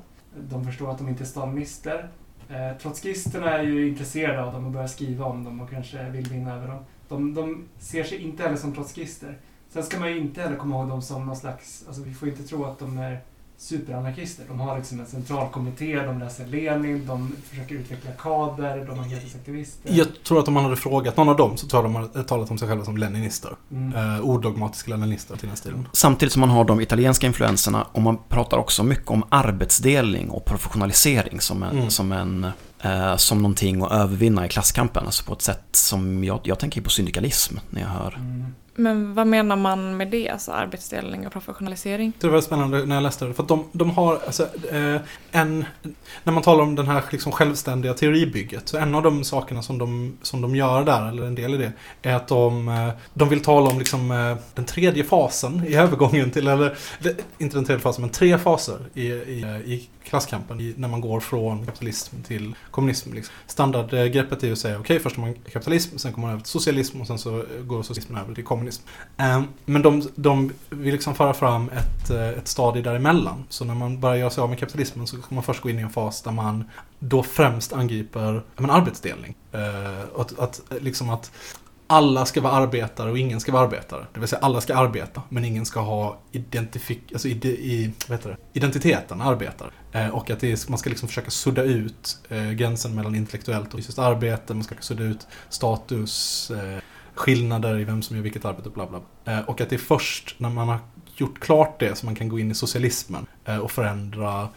De förstår att de inte är stalinister. Eh, trotskisterna är ju intresserade av dem och börjar skriva om dem och kanske vill vinna över dem. De, de ser sig inte heller som trotskister. Sen ska man ju inte heller komma ihåg dem som någon slags, alltså vi får inte tro att de är superanarkister. De har liksom en centralkommitté, de läser Lenin, de försöker utveckla kader, de har heltidsaktivister. Jag tror att om man hade frågat någon av dem så tror jag de hade talat om sig själva som leninister. Mm. Eh, odogmatiska leninister till den stilen. Samtidigt som man har de italienska influenserna och man pratar också mycket om arbetsdelning och professionalisering som, en, Mm. som, en, eh, som någonting att övervinna i klasskampen. Alltså på ett sätt som jag, jag tänker på syndikalism när jag hör. Mm. Men vad menar man med det? Alltså arbetsdelning och professionalisering? Det var väldigt spännande när jag läste det. För att de, de har, alltså, eh, en... När man talar om den här liksom självständiga teoribygget. Så en av de sakerna som de, som de gör där, eller en del i det, är att de, eh, de vill tala om liksom, eh, den tredje fasen i övergången till, eller inte den tredje fasen, men tre faser i, i, eh, i klasskampen. I, när man går från kapitalism till kommunism. Liksom. Standardgreppet är ju att säga, okej, först har man kapitalism, sen kommer man över till socialism och sen så går socialismen över till kommunism. Ehm, men de, de vill liksom föra fram ett, eh, ett stadie däremellan. Så när man börjar göra sig av med kapitalismen så kommer man först gå in i en fas där man då främst angriper men arbetsdelning. Eh, att, att, liksom att alla ska vara arbetare och ingen ska vara arbetare. Det vill säga alla ska arbeta, men ingen ska ha identifik alltså ide, i, vad heter det? identiteten arbetare. Eh, och att är, man ska liksom försöka sudda ut eh, gränsen mellan intellektuellt och fysiskt arbete. Man ska sudda ut status, eh, skillnader i vem som gör vilket arbete, bla bla. Och att det är först när man har gjort klart det som man kan gå in i socialismen och förändra,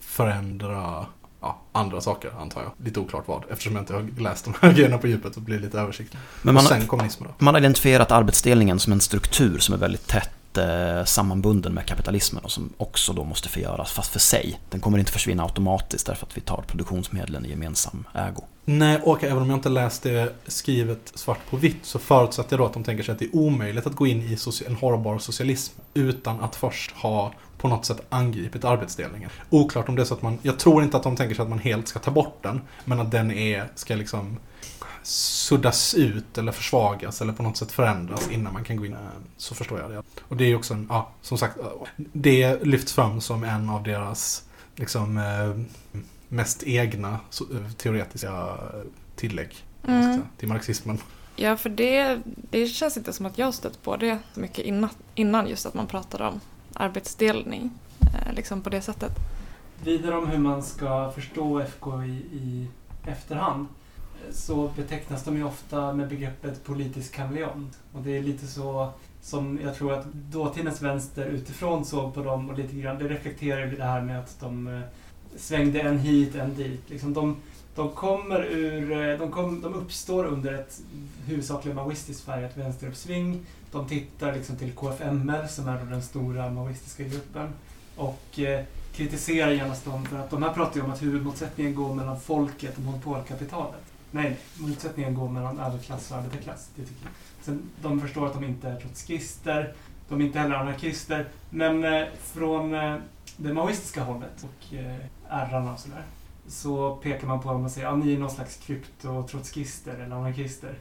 förändra ja, andra saker, antar jag. Lite oklart vad, eftersom jag inte har läst de här grejerna på djupet och blir lite översiktlig. Men man, och sen kommunismen då. man har identifierat arbetsdelningen som en struktur som är väldigt tätt sammanbunden med kapitalismen och som också då måste förgöras, fast för sig. Den kommer inte försvinna automatiskt därför att vi tar produktionsmedlen i gemensam ägo. Nej, och även om jag inte läst det skrivet svart på vitt så förutsätter jag då att de tänker sig att det är omöjligt att gå in i en hållbar socialism utan att först ha på något sätt angripit arbetsdelningen. Oklart om det är så att man, jag tror inte att de tänker sig att man helt ska ta bort den, men att den är, ska liksom suddas ut eller försvagas eller på något sätt förändras innan man kan gå in. Så förstår jag det. Och det är ju också en, ja, som sagt, det lyfts fram som en av deras liksom eh, mest egna teoretiska tillägg Mm. säga, till marxismen. Ja, för det, det känns inte som att jag stött på det så mycket innan, innan just att man pratade om arbetsdelning. Eh, liksom på det sättet. Vidare om hur man ska förstå FK i, i efterhand så betecknas de ju ofta med begreppet politisk kameleont. Och det är lite så som jag tror att dåtidens vänster utifrån såg på dem och lite grann, det reflekterar ju det här med att de eh, svängde en hit, en dit. Liksom de, de kommer ur, eh, de, kom, de uppstår under ett huvudsakligen maoistiskt färgat vänsteruppsving. De tittar liksom till KFML som är den stora maoistiska gruppen och eh, kritiserar genast dem för att de här pratar ju om att huvudmotsättningen går mellan folket och monopolkapitalet. Nej, motsättningen går mellan överklass och arbetarklass. Det tycker jag. Sen, de förstår att de inte är trotskister, de är inte heller anarkister, men eh, från eh, det maoistiska hållet och eh, ärrarna och sådär så pekar man på dem och säger att ni är någon slags krypto-trotskister eller anarkister.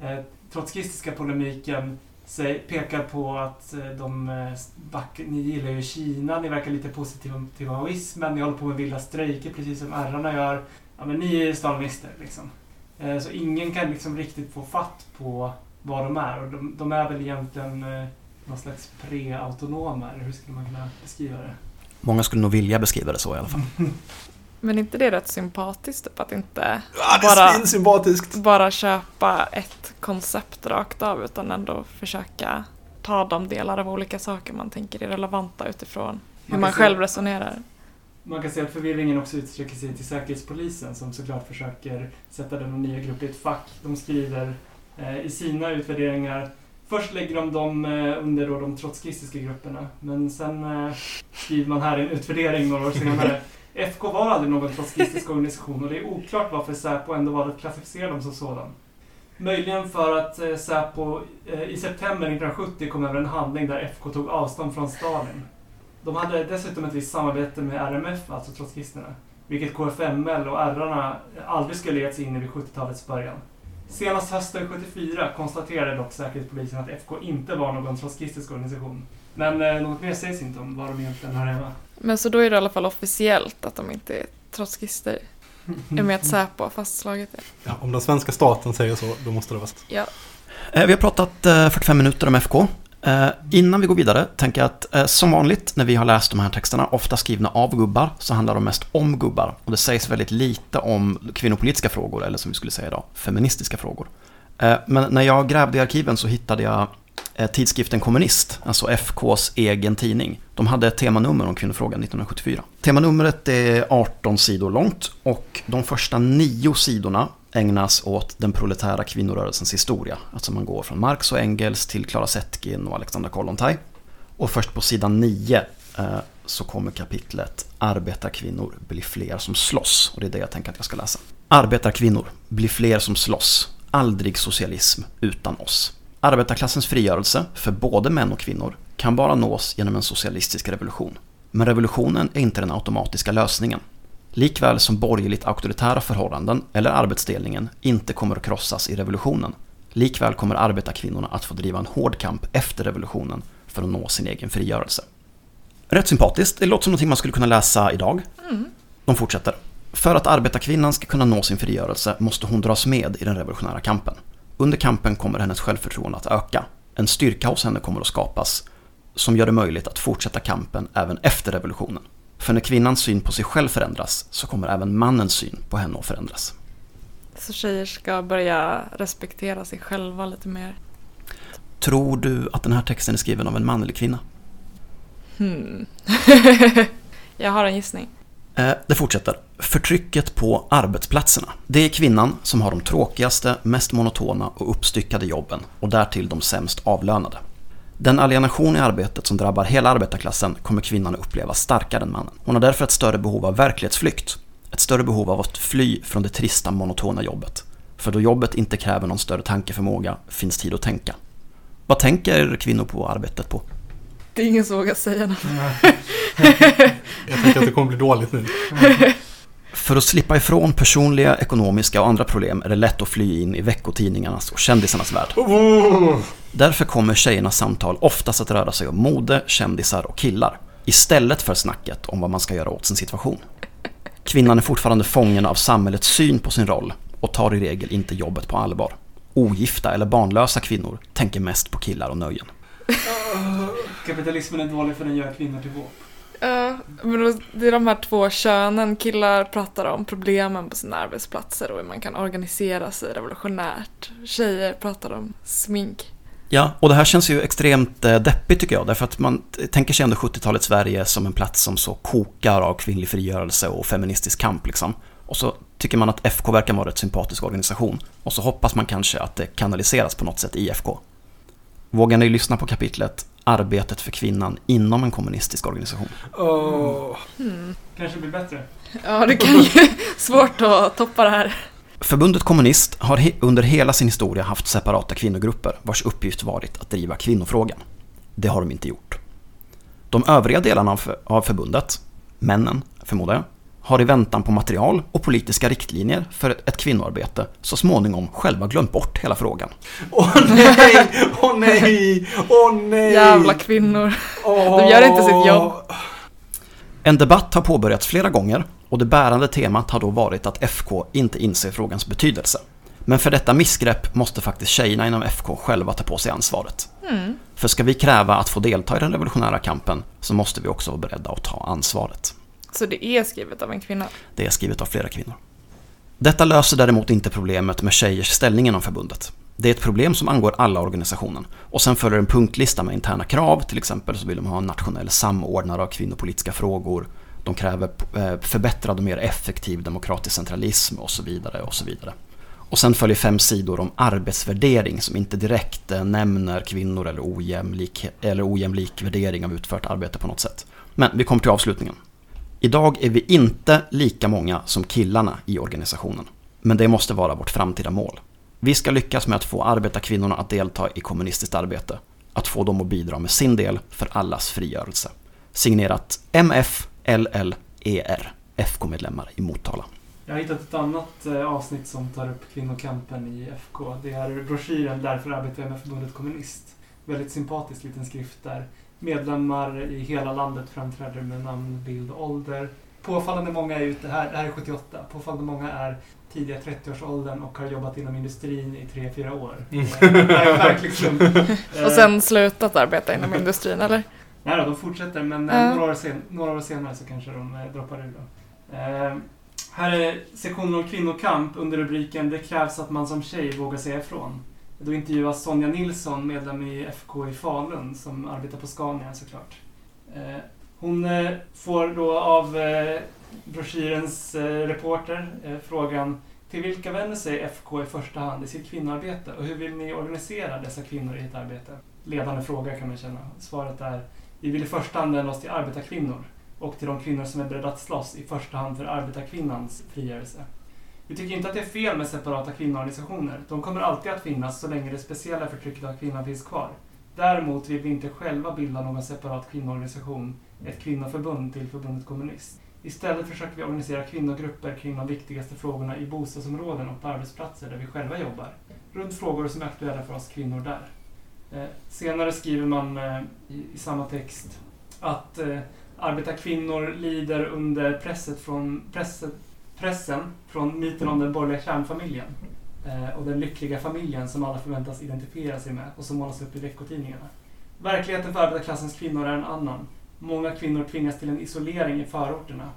Eh, trotskistiska polemiken säg, pekar på att eh, de eh, back, ni gillar ju Kina, ni verkar lite positiva till maoismen, ni håller på med vilda strejker precis som ärrarna gör. Ja, men ni är stalinister liksom. Eh, Så ingen kan liksom riktigt få fatt på vad de är. Och de, de är väl egentligen eh, någon slags pre-autonoma, eller hur skulle man kunna beskriva det? Många skulle nog vilja beskriva det så i alla fall. Men inte det är rätt sympatiskt typ, att inte Ja, det Bara- är bara köpa ett koncept rakt av utan ändå försöka ta de delar av olika saker man tänker är relevanta utifrån hur Man man själv se- resonerar. Man kan säga att förvirringen också utsträcker sig till Säkerhetspolisen som såklart försöker sätta denna nya grupp i ett fack. De skriver eh, i sina utvärderingar Först lägger de dem eh, under då de trotskistiska grupperna men sen eh, skriver man här i en utvärdering några år senare FK var aldrig någon trotskistisk organisation och det är oklart varför Säpo ändå valde att klassificera dem som sådan. Möjligen för att eh, Säpo eh, i september 1970 kom över en handling där FK tog avstånd från Stalin. De hade dessutom ett visst samarbete med RMF, alltså trotskisterna, vilket KFML och Rarna aldrig skulle gett sig in i vid 70-talets början. Senast hösten 74 konstaterade dock Säkerhetspolisen att FK inte var någon trotskistisk organisation. Men eh, något mer sägs inte om vad de egentligen hör hemma. Men så då är det i alla fall officiellt att de inte är trotskister. I och med att Säpo har fastslagit det. Ja, om den svenska staten säger så, då måste det vara så. Ja. Eh, Vi har pratat eh, 45 minuter om FK. Eh, Innan vi går vidare tänker jag att eh, som vanligt när vi har läst de här texterna, ofta skrivna av gubbar, så handlar de mest om gubbar. Och det sägs väldigt lite om kvinnopolitiska frågor, eller som vi skulle säga idag, feministiska frågor. Eh, Men när jag grävde i arkiven så hittade jag eh, tidskriften Kommunist, alltså FKs egen tidning. De hade ett temanummer om kvinnofrågan 1974. Temanumret är 18 sidor långt och de första nio sidorna ägnas åt den proletära kvinnorörelsens historia. Alltså man går från Marx och Engels till Clara Zetkin och Alexandra Kollontaj. Och först på sidan 9 eh, så kommer kapitlet Arbetarkvinnor blir fler som slåss. Och det är det jag tänker att jag ska läsa. Arbetarkvinnor blir fler som slåss. Aldrig socialism utan oss. Arbetarklassens frigörelse för både män och kvinnor kan bara nås genom en socialistisk revolution. Men revolutionen är inte den automatiska lösningen. Likväl som borgerligt auktoritära förhållanden eller arbetsdelningen inte kommer att krossas i revolutionen. Likväl kommer arbetarkvinnorna att få driva en hård kamp efter revolutionen för att nå sin egen frigörelse. Rätt sympatiskt, det låter som någonting man skulle kunna läsa idag. De fortsätter. För att arbetarkvinnan ska kunna nå sin frigörelse måste hon dras med i den revolutionära kampen. Under kampen kommer hennes självförtroende att öka. En styrka hos henne kommer att skapas som gör det möjligt att fortsätta kampen även efter revolutionen. För när kvinnans syn på sig själv förändras så kommer även mannens syn på henne att förändras. Så tjejer ska börja respektera sig själva lite mer. Tror du att den här texten är skriven av en man eller kvinna? Hmm. Jag har en gissning. Eh, Det fortsätter. Förtrycket på arbetsplatserna. Det är kvinnan som har de tråkigaste, mest monotona och uppstyckade jobben och därtill de sämst avlönade. Den alienation i arbetet som drabbar hela arbetarklassen kommer kvinnan att uppleva starkare än mannen. Hon har därför ett större behov av verklighetsflykt. Ett större behov av att fly från det trista, monotona jobbet. För då jobbet inte kräver någon större tankeförmåga finns tid att tänka. Vad tänker kvinnor på arbetet på? Det är ingen som vågar säga något. Jag tänker att det kommer bli dåligt nu. För att slippa ifrån personliga, ekonomiska och andra problem är det lätt att fly in i veckotidningarnas och kändisarnas värld. Därför kommer tjejernas samtal oftast att röra sig om mode, kändisar och killar. Istället för snacket om vad man ska göra åt sin situation. Kvinnan är fortfarande fången av samhällets syn på sin roll och tar i regel inte jobbet på allvar. Ogifta eller barnlösa kvinnor tänker mest på killar och nöjen. Kapitalismen är dålig för den gör kvinnor till våp. Ja, men då- det är de här två könen. Killar pratar om problemen på sina arbetsplatser och hur man kan organisera sig revolutionärt. Tjejer pratar om smink. Ja, och det här känns ju extremt eh, deppigt tycker jag, därför att man tänker sig ändå 70-talets Sverige som en plats som så kokar av kvinnlig frigörelse och feministisk kamp liksom. Och så tycker man att FK verkar vara en rätt sympatisk organisation. Och så hoppas man kanske att det kanaliseras på något sätt i FK. Vågar ni lyssna på kapitlet Arbetet för kvinnan inom en kommunistisk organisation? Åh. Kanske blir bättre. Ja, det kan ju svårt att toppa det här. Förbundet Kommunist har he- under hela sin historia haft separata kvinnogrupper vars uppgift varit att driva kvinnofrågan. Det har de inte gjort. De övriga delarna av, för- av förbundet, männen förmodar jag, har i väntan på material och politiska riktlinjer för ett, kvinnoarbete så småningom själva glömt bort hela frågan. Åh nej! Åh nej! Åh nej! Jävla kvinnor. De gör inte sitt jobb. En debatt har påbörjats flera gånger och det bärande temat har då varit att FK inte inser frågans betydelse. Men för detta missgrepp måste faktiskt tjejerna inom FK själva ta på sig ansvaret. Mm. För ska vi kräva att få delta i den revolutionära kampen så måste vi också vara beredda att ta ansvaret. Så det är skrivet av en kvinna. Det är skrivet av flera kvinnor. Detta löser däremot inte problemet med tjejers ställning inom förbundet. Det är ett problem som angår alla organisationen. Och sen följer en punktlista med interna krav, till exempel så vill de ha en nationell samordnare av kvinnopolitiska frågor. De kräver eh, förbättrad och mer effektiv demokratisk centralism och så vidare och så vidare. Och sen följer fem sidor om arbetsvärdering som inte direkt eh, nämner kvinnor eller ojämlik, eller ojämlik värdering av utfört arbete på något sätt. Men vi kommer till avslutningen. Idag är vi inte lika många som killarna i organisationen. Men det måste vara vårt framtida mål. Vi ska lyckas med att få arbetarkvinnorna att delta i kommunistiskt arbete. Att få dem att bidra med sin del för allas frigörelse. Signerat MFLLER, FK-medlemmar i Motala. Jag har hittat ett annat eh, avsnitt som tar upp kvinnokampen i FK. Det är broschyren Därför arbetar jag med förbundet Kommunist. Väldigt sympatisk liten skrift där medlemmar i hela landet framträder med namn, bild och ålder. Påfallande många är ute här, det här är 78, påfallande många är tidiga 30-årsåldern och har jobbat inom industrin i 3-4 år. Mm. Eh, Verkligen. Och sen slutat arbeta inom industrin, eller? Nej då, de fortsätter men eh, Ja. några, år sen, några år senare så kanske de eh, droppar ur då. Eh, här är sektionen om kvinnokamp under rubriken Det krävs att man som tjej vågar säga ifrån. Då intervjuas Sonja Nilsson, medlem i FK i Falun, som arbetar på Scania såklart. Eh, hon eh, får då av eh, broschyrens reporter frågan till vilka vänder sig FK i första hand i sitt kvinnoarbete och hur vill ni organisera dessa kvinnor i ett arbete? Ledande fråga kan man känna. Svaret är vi vill i första hand vända oss till arbetarkvinnor och till de kvinnor som är beredda att slåss i första hand för arbetarkvinnans frigörelse. Vi tycker inte att det är fel med separata kvinnoorganisationer. De kommer alltid att finnas så länge det speciella förtrycket av kvinnan finns kvar. Däremot vill vi inte själva bilda någon separat kvinnoorganisation, ett kvinnoförbund till förbundet kommunist. Istället försöker vi organisera kvinnogrupper kring de viktigaste frågorna i bostadsområden och på arbetsplatser där vi själva jobbar. Runt frågor som är aktuella för oss kvinnor där. Eh, senare skriver man eh, i, i samma text att eh, arbetarkvinnor lider under presset från, presset, pressen från myten om den borgerliga kärnfamiljen eh, och den lyckliga familjen som alla förväntas identifiera sig med och som målas upp i veckotidningarna. Verkligheten för arbetarklassens kvinnor är en annan. Många kvinnor tvingas till en isolering i förorterna.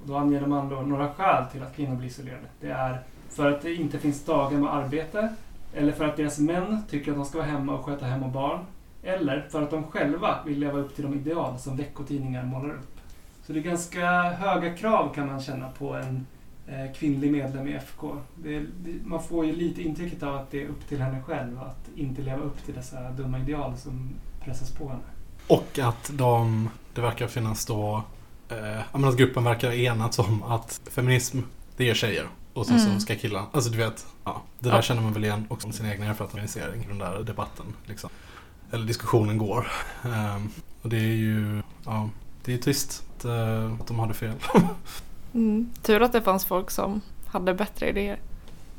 Och då anger man då några skäl till att kvinnor blir isolerade. Det är för att det inte finns dagar med arbete, eller för att deras män tycker att de ska vara hemma och sköta hem och barn, eller för att de själva vill leva upp till de ideal som veckotidningar målar upp. Så det är ganska höga krav kan man känna på en eh, kvinnlig medlem i FK. Det, det, man får ju lite intrycket av att det är upp till henne själv att inte leva upp till dessa dumma ideal som pressas på henne. Och att de, det verkar finnas då, eh, att gruppen verkar enats om att feminism, det är tjejer. Och sen Mm. så ska killar, alltså du vet, ja, det där Ja. känner man väl igen också om sin egen erfarenhet av organisering, den där debatten liksom. Eller diskussionen går. Ehm, och det är ju, ja, det är trist att, eh, de hade fel. Mm. Tur att det fanns folk som hade bättre idéer.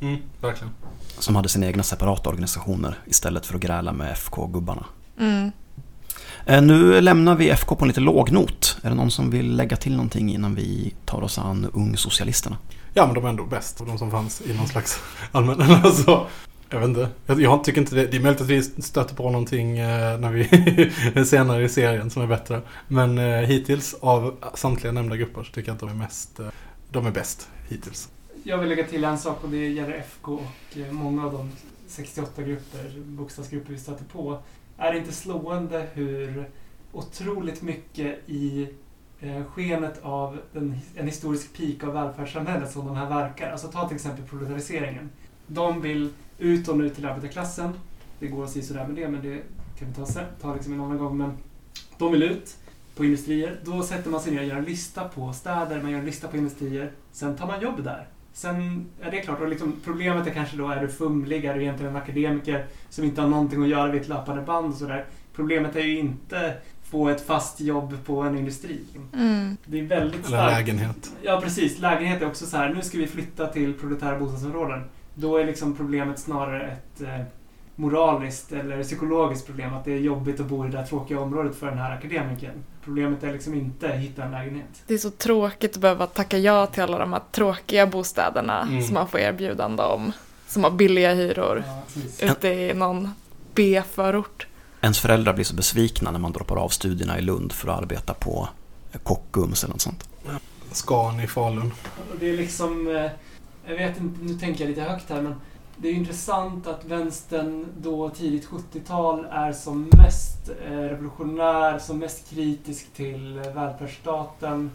Mm, verkligen. Som hade sina egna separata organisationer istället för att gräla med FK-gubbarna. Mm. Eh, Nu lämnar vi FK på en lite låg not. Är det någon som vill lägga till någonting innan vi tar oss an Ungsocialisterna? Ja men de är ändå bäst. De som fanns i någon slags allmän... Alltså, jag vet inte. Jag, jag tycker inte det. Det är möjligt att vi stöter på någonting eh, när vi senare i serien som är bättre. Men eh, hittills av samtliga nämnda grupper så tycker jag att de är mest... Eh, de är bäst hittills. Jag vill lägga till en sak och det gäller FK och eh, många av de 68 grupper, bokstavsgrupper vi stöter på. Är det inte slående hur otroligt mycket i eh, skenet av den, en historisk peak av välfärdssamhället som de här verkar. Alltså ta till exempel proletariseringen. De vill ut och nu till arbetarklassen. Det går att säga sådär med det, men det kan vi ta, ta liksom en annan gång. Men de vill ut på industrier. Då sätter man sig ner och gör en lista på städer, man gör en lista på industrier. Sen tar man jobb där. Sen är det klart, och liksom problemet är kanske då, är du fumlig, är du egentligen en akademiker som inte har någonting att göra vid ett löpande band och sådär. Problemet är ju inte få ett fast jobb på en industri. Mm. Det är väldigt Eller starkt. lägenhet. Ja, precis. Lägenhet är också så här, nu ska vi flytta till proletära bostadsområden. Då är liksom problemet snarare ett eh, moraliskt eller psykologiskt problem. Att det är jobbigt att bo i det där tråkiga området för den här akademikern. Problemet är liksom inte att hitta en lägenhet. Det är så tråkigt att behöva tacka ja till alla de här tråkiga bostäderna Mm. som man får erbjudande om. Som har billiga hyror Ja, precis. ute i någon B-förort. Ens föräldrar blir så besvikna när man droppar av studierna i Lund för att arbeta på Kockums eller något sånt. Scan i Falun. Det är liksom, eh, jag vet inte, nu tänker jag lite högt här men det är ju intressant att vänstern då tidigt 70-tal är som mest eh, revolutionär, som mest kritisk till välfärdsstaten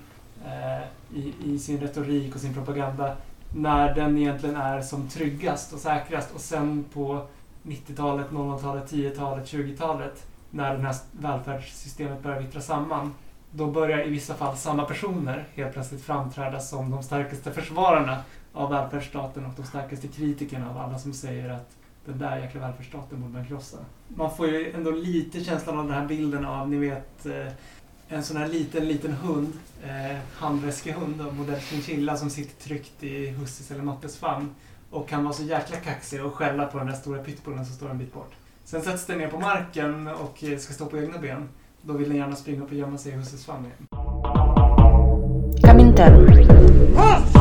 eh, i, i sin retorik och sin propaganda. När den egentligen är som tryggast och säkrast och sen på 90-talet, 00-talet, 10-talet, 20-talet när det här välfärdssystemet börjar vittra samman då börjar i vissa fall samma personer helt plötsligt framträda som de starkaste försvararna av välfärdsstaten och de starkaste kritikerna av alla som säger att den där jäkla välfärdsstaten borde man krossa. Man får ju ändå lite känslan av den här bilden av, ni vet, eh, en sån här liten, liten hund, eh, handväskehund av modell chinchilla som sitter tryckt i husses eller mattes famn och kan vara så jäkla kaxig och skälla på den där stora pitbullen som står en bit bort. Sen sätts den ner på marken och eh, ska stå på egna ben. Då vill den gärna springa upp och gömma sig i husses famn igen. Kaminter.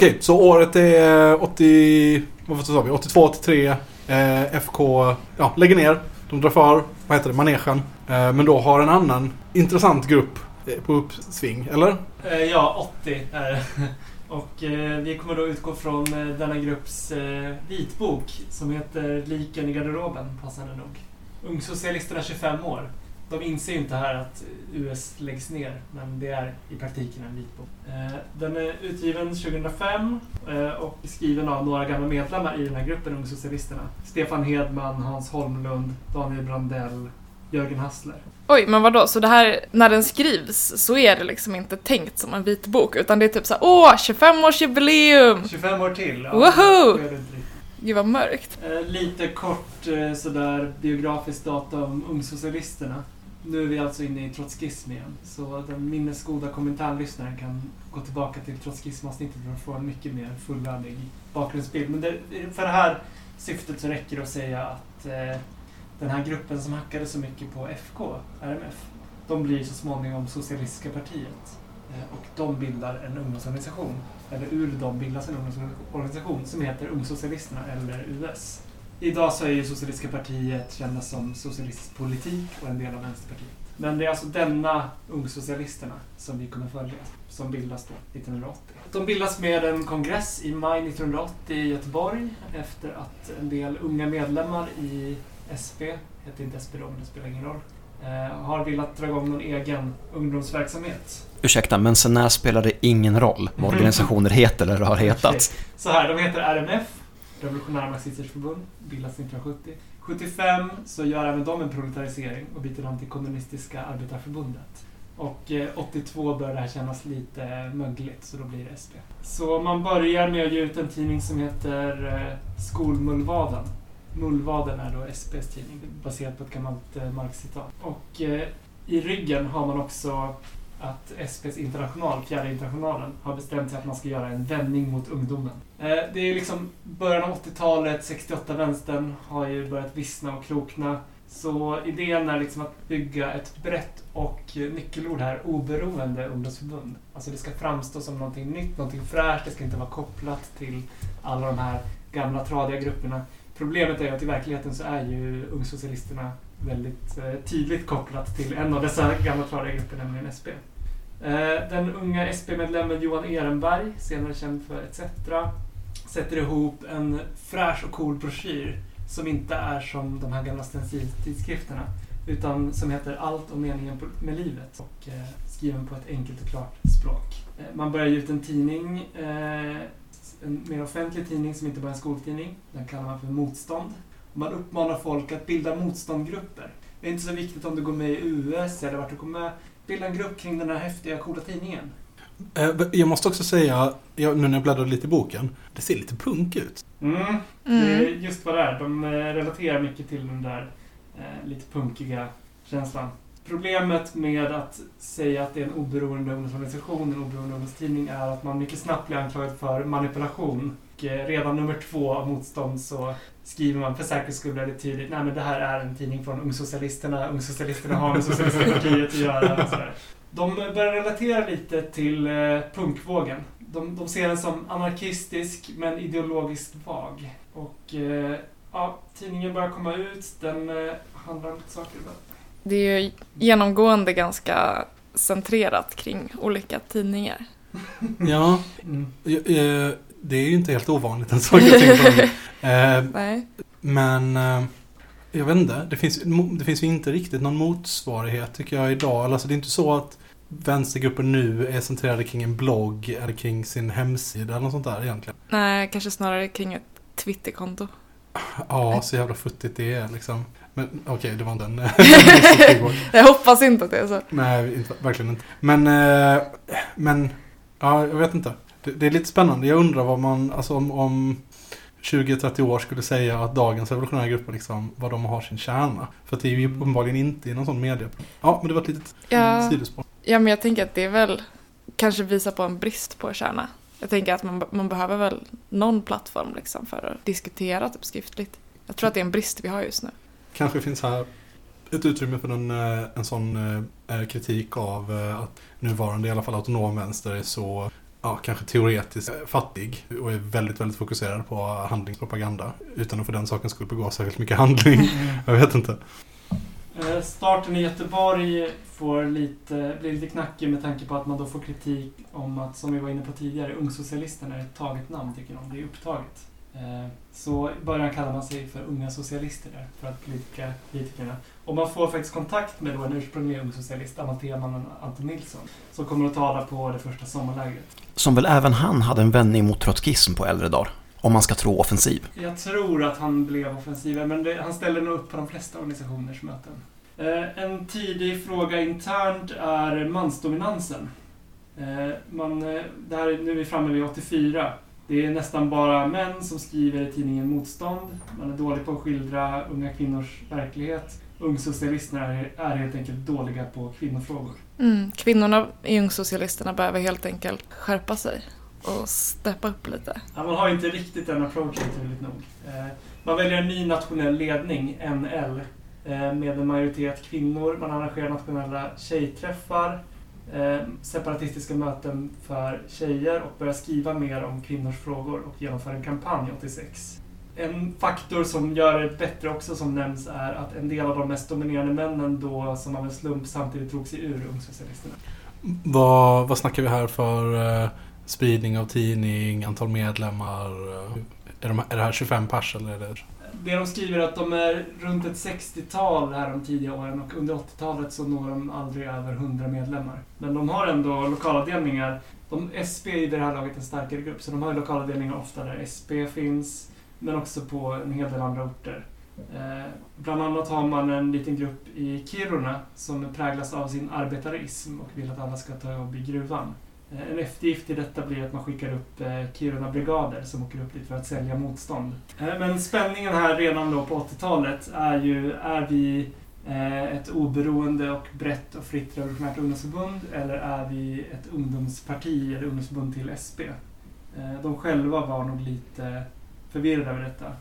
Okej, så året är 80... Vad sa vi? 82, 83. Eh, FK ja, lägger ner. De drar för, vad heter det, manegen. Eh, men då har en annan intressant grupp eh, på uppsving, eller? Eh, Ja, 80 är det. Och eh, vi kommer då utgå från eh, denna grupps eh, vitbok som heter Liken i garderoben, passande nog. Ungsocialisterna 25 år. De inser ju inte här att US läggs ner, men det är i praktiken en vitbok. Eh, den är utgiven 2005 eh, och skriven av några gamla medlemmar i den här gruppen, Ungsocialisterna. Stefan Hedman, Hans Holmlund, Daniel Brandell, Jörgen Hassler. Oj, men vadå? Så det här, när den skrivs så är det liksom inte tänkt som en vitbok utan det är typ såhär åh, 25-årsjubileum! 25 år till! Ja, Woho! Gud vad mörkt. Eh, lite kort eh, sådär biografiskt data om ungsocialisterna. Nu är vi alltså inne i trotskism igen. Så den minnesgoda kommentarlyssnaren kan gå tillbaka till trotskismavsnittet för att få en mycket mer fullödig bakgrundsbild. Men det, för det här syftet så räcker det att säga att eh, den här gruppen som hackade så mycket på FK, RMF, de blir så småningom Socialistiska partiet. Eh, och de bildar en ungdomsorganisation, eller ur dem bildas en ungdomsorganisation som heter Ungsocialisterna, eller US. Idag så är ju Socialistiska partiet kända som Socialistisk politik och en del av Vänsterpartiet. Men det är alltså denna Ungsocialisterna som vi kommer följa, som bildas då 1980. De bildas med en kongress i maj 1980 i Göteborg efter att en del unga medlemmar i SP, heter inte SP då men det spelar ingen roll, eh, har velat dra igång någon egen ungdomsverksamhet. Ursäkta, men sen när spelar det ingen roll vad organisationer heter eller har hetat? Så här, de heter RMF, Revolutionära Marxisters Förbund, bildas 1970. 75 så gör även de en proletarisering och byter namn till Kommunistiska Arbetarförbundet. Och eh, 82 börjar det här kännas lite eh, mögligt, så då blir det SP. Så man börjar med att ge ut en tidning som heter eh, Skolmullvaden. Mullvaden är då SPs tidning, baserat på ett gammalt Marx-citat. Och i ryggen har man också att SPs international, fjärde internationalen, har bestämt sig att man ska göra en vändning mot ungdomen. Eh, det är liksom början av 80-talet, 68 vänstern har ju börjat vissna och krokna. Så idén är liksom att bygga ett brett och nyckelord här, oberoende ungdomsförbund. Alltså det ska framstå som någonting nytt, någonting fräscht, det ska inte vara kopplat till alla de här gamla tradiga grupperna. Problemet är ju att i verkligheten så är ju ungsocialisterna väldigt eh, tydligt kopplat till en av dessa gamla tradiga grupper, nämligen SP. Eh, den unga SP-medlemmen Johan Ehrenberg, senare känd för ETC, sätter ihop en fräsch och cool broschyr som inte är som de här gamla stenciltidskrifterna utan som heter Allt om meningen med livet och eh, skriven på ett enkelt och klart språk. Eh, man börjar ge ut en tidning, en mer offentlig tidning som inte bara är en skoltidning. Den kallar man för Motstånd. Man uppmanar folk att bilda motståndgrupper. Det är inte så viktigt om du går med i US eller vart du kommer med. Bilda en grupp kring den här häftiga, coola tidningen. Eh, Jag måste också säga, nu när jag bläddrar lite i boken, det ser lite punk ut. Mm. Det är Mm. just vad det är. De eh, relaterar mycket till den där eh, lite punkiga känslan. Problemet med att säga att det är en oberoende ungdomsorganisation, en oberoende ungdomstidning, är att man mycket snabbt blir anklagad för manipulation. Och eh, redan nummer två av Motstånd så skriver man för säkerhets skull väldigt tydligt nej men det här är en tidning från Ungsocialisterna, Ungsocialisterna har med Socialistiska partiet att göra. Och sådär. De börjar relatera lite till eh, punkvågen. De, de ser den som anarkistisk men ideologiskt vag. Och eh, ja, tidningen börjar komma ut, den handlar om saker. Det är ju genomgående ganska centrerat kring olika tidningar. Ja, Mm. eh, det är ju inte helt ovanligt en sak jag tänker på. Eh. Men eh, jag vet inte, det finns, det finns ju inte riktigt någon motsvarighet tycker jag idag. Alltså det är inte så att vänstergrupper nu är centrerade kring en blogg eller kring sin hemsida eller något sånt där egentligen. Nej, kanske snarare kring ett Twitterkonto. Ja, så jävla futtigt det är liksom. Men okej, det var inte en... Jag hoppas inte att det är så. Nej, inte, verkligen inte. Men, eh, men, ja, jag vet inte. Det, det är lite spännande. Jag undrar vad man, alltså om, om 20-30 år skulle säga att dagens revolutionära grupper liksom, vad de har sin kärna. För att det är ju uppenbarligen inte i någon sån media. Ja, men det var ett litet Ja, sidospår. ja, men jag tänker att det är väl kanske visar på en brist på kärna. Jag tänker att man, man behöver väl någon plattform liksom för att diskutera typ skriftligt. Jag tror att det är en brist vi har just nu. Kanske finns här ett utrymme för en, eh, en sån eh, kritik av eh, att nuvarande, i alla fall autonom vänster, är så ja, kanske teoretiskt eh, fattig och är väldigt, väldigt fokuserad på handlingspropaganda utan att för den saken skulle begå särskilt mycket handling. Jag vet inte. Eh, Starten i Göteborg får lite, blir lite knackig med tanke på att man då får kritik om att, som vi var inne på tidigare, Ungsocialisterna är ett taget namn tycker de. Det är upptaget. Eh, Så i början kallar man sig för Unga Socialister där, för att blidka kritikerna. Och man får faktiskt kontakt med då en ursprunglig ung socialist, Amatemannen Anton Nilsson, som kommer att tala på det första sommarlägret. Som väl även han hade en vändning mot trotskism på äldre dagar. Om man ska tro offensiv. Jag tror att han blev offensivare, men det, han ställer nog upp på de flesta organisationers möten. Eh, en tidig fråga internt är mansdominansen. Eh, man, eh, det här, är- nu är vi framme vid 84. Det är nästan bara män som skriver i tidningen Motstånd. Man är dålig på att skildra unga kvinnors verklighet. Ungsocialisterna är, är helt enkelt dåliga på kvinnofrågor. Mm. Kvinnorna i Ungsocialisterna behöver helt enkelt skärpa sig och steppa upp lite. Ja, man har inte riktigt den approachen turligt nog. Eh, man väljer en ny nationell ledning, NL, eh, med en majoritet kvinnor. Man arrangerar nationella tjejträffar, eh, separatistiska möten för tjejer och börjar skriva mer om kvinnors frågor och genomför en kampanj 86. En faktor som gör det bättre också som nämns är att en del av de mest dominerande männen då som av en slump samtidigt drog sig ur Ungsocialisterna. Vad, vad snackar vi här för eh, spridning av tidning, antal medlemmar? eh, är, de, är det här 25 pers eller är det... Det de skriver är att de är runt ett 60-tal här de tidiga åren och under 80-talet så når de aldrig över 100 medlemmar. Men de har ändå lokalavdelningar. De, SP är i det här laget en starkare grupp så de har ju lokalavdelningar ofta där SP finns men också på en hel del andra orter. Eh, bland annat har man en liten grupp i Kiruna som präglas av sin arbetarism och vill att alla ska ta jobb i gruvan. Eh, En eftergift till detta blir att man skickar upp eh, Kiruna-brigader som åker upp dit för att sälja motstånd. Eh, men spänningen här redan då på 80-talet är ju, är vi eh, ett oberoende och brett och fritt revolutionärt ungdomsförbund eller är vi ett ungdomsparti eller ungdomsförbund till SP? Eh, de själva var nog lite förvirrad över detta.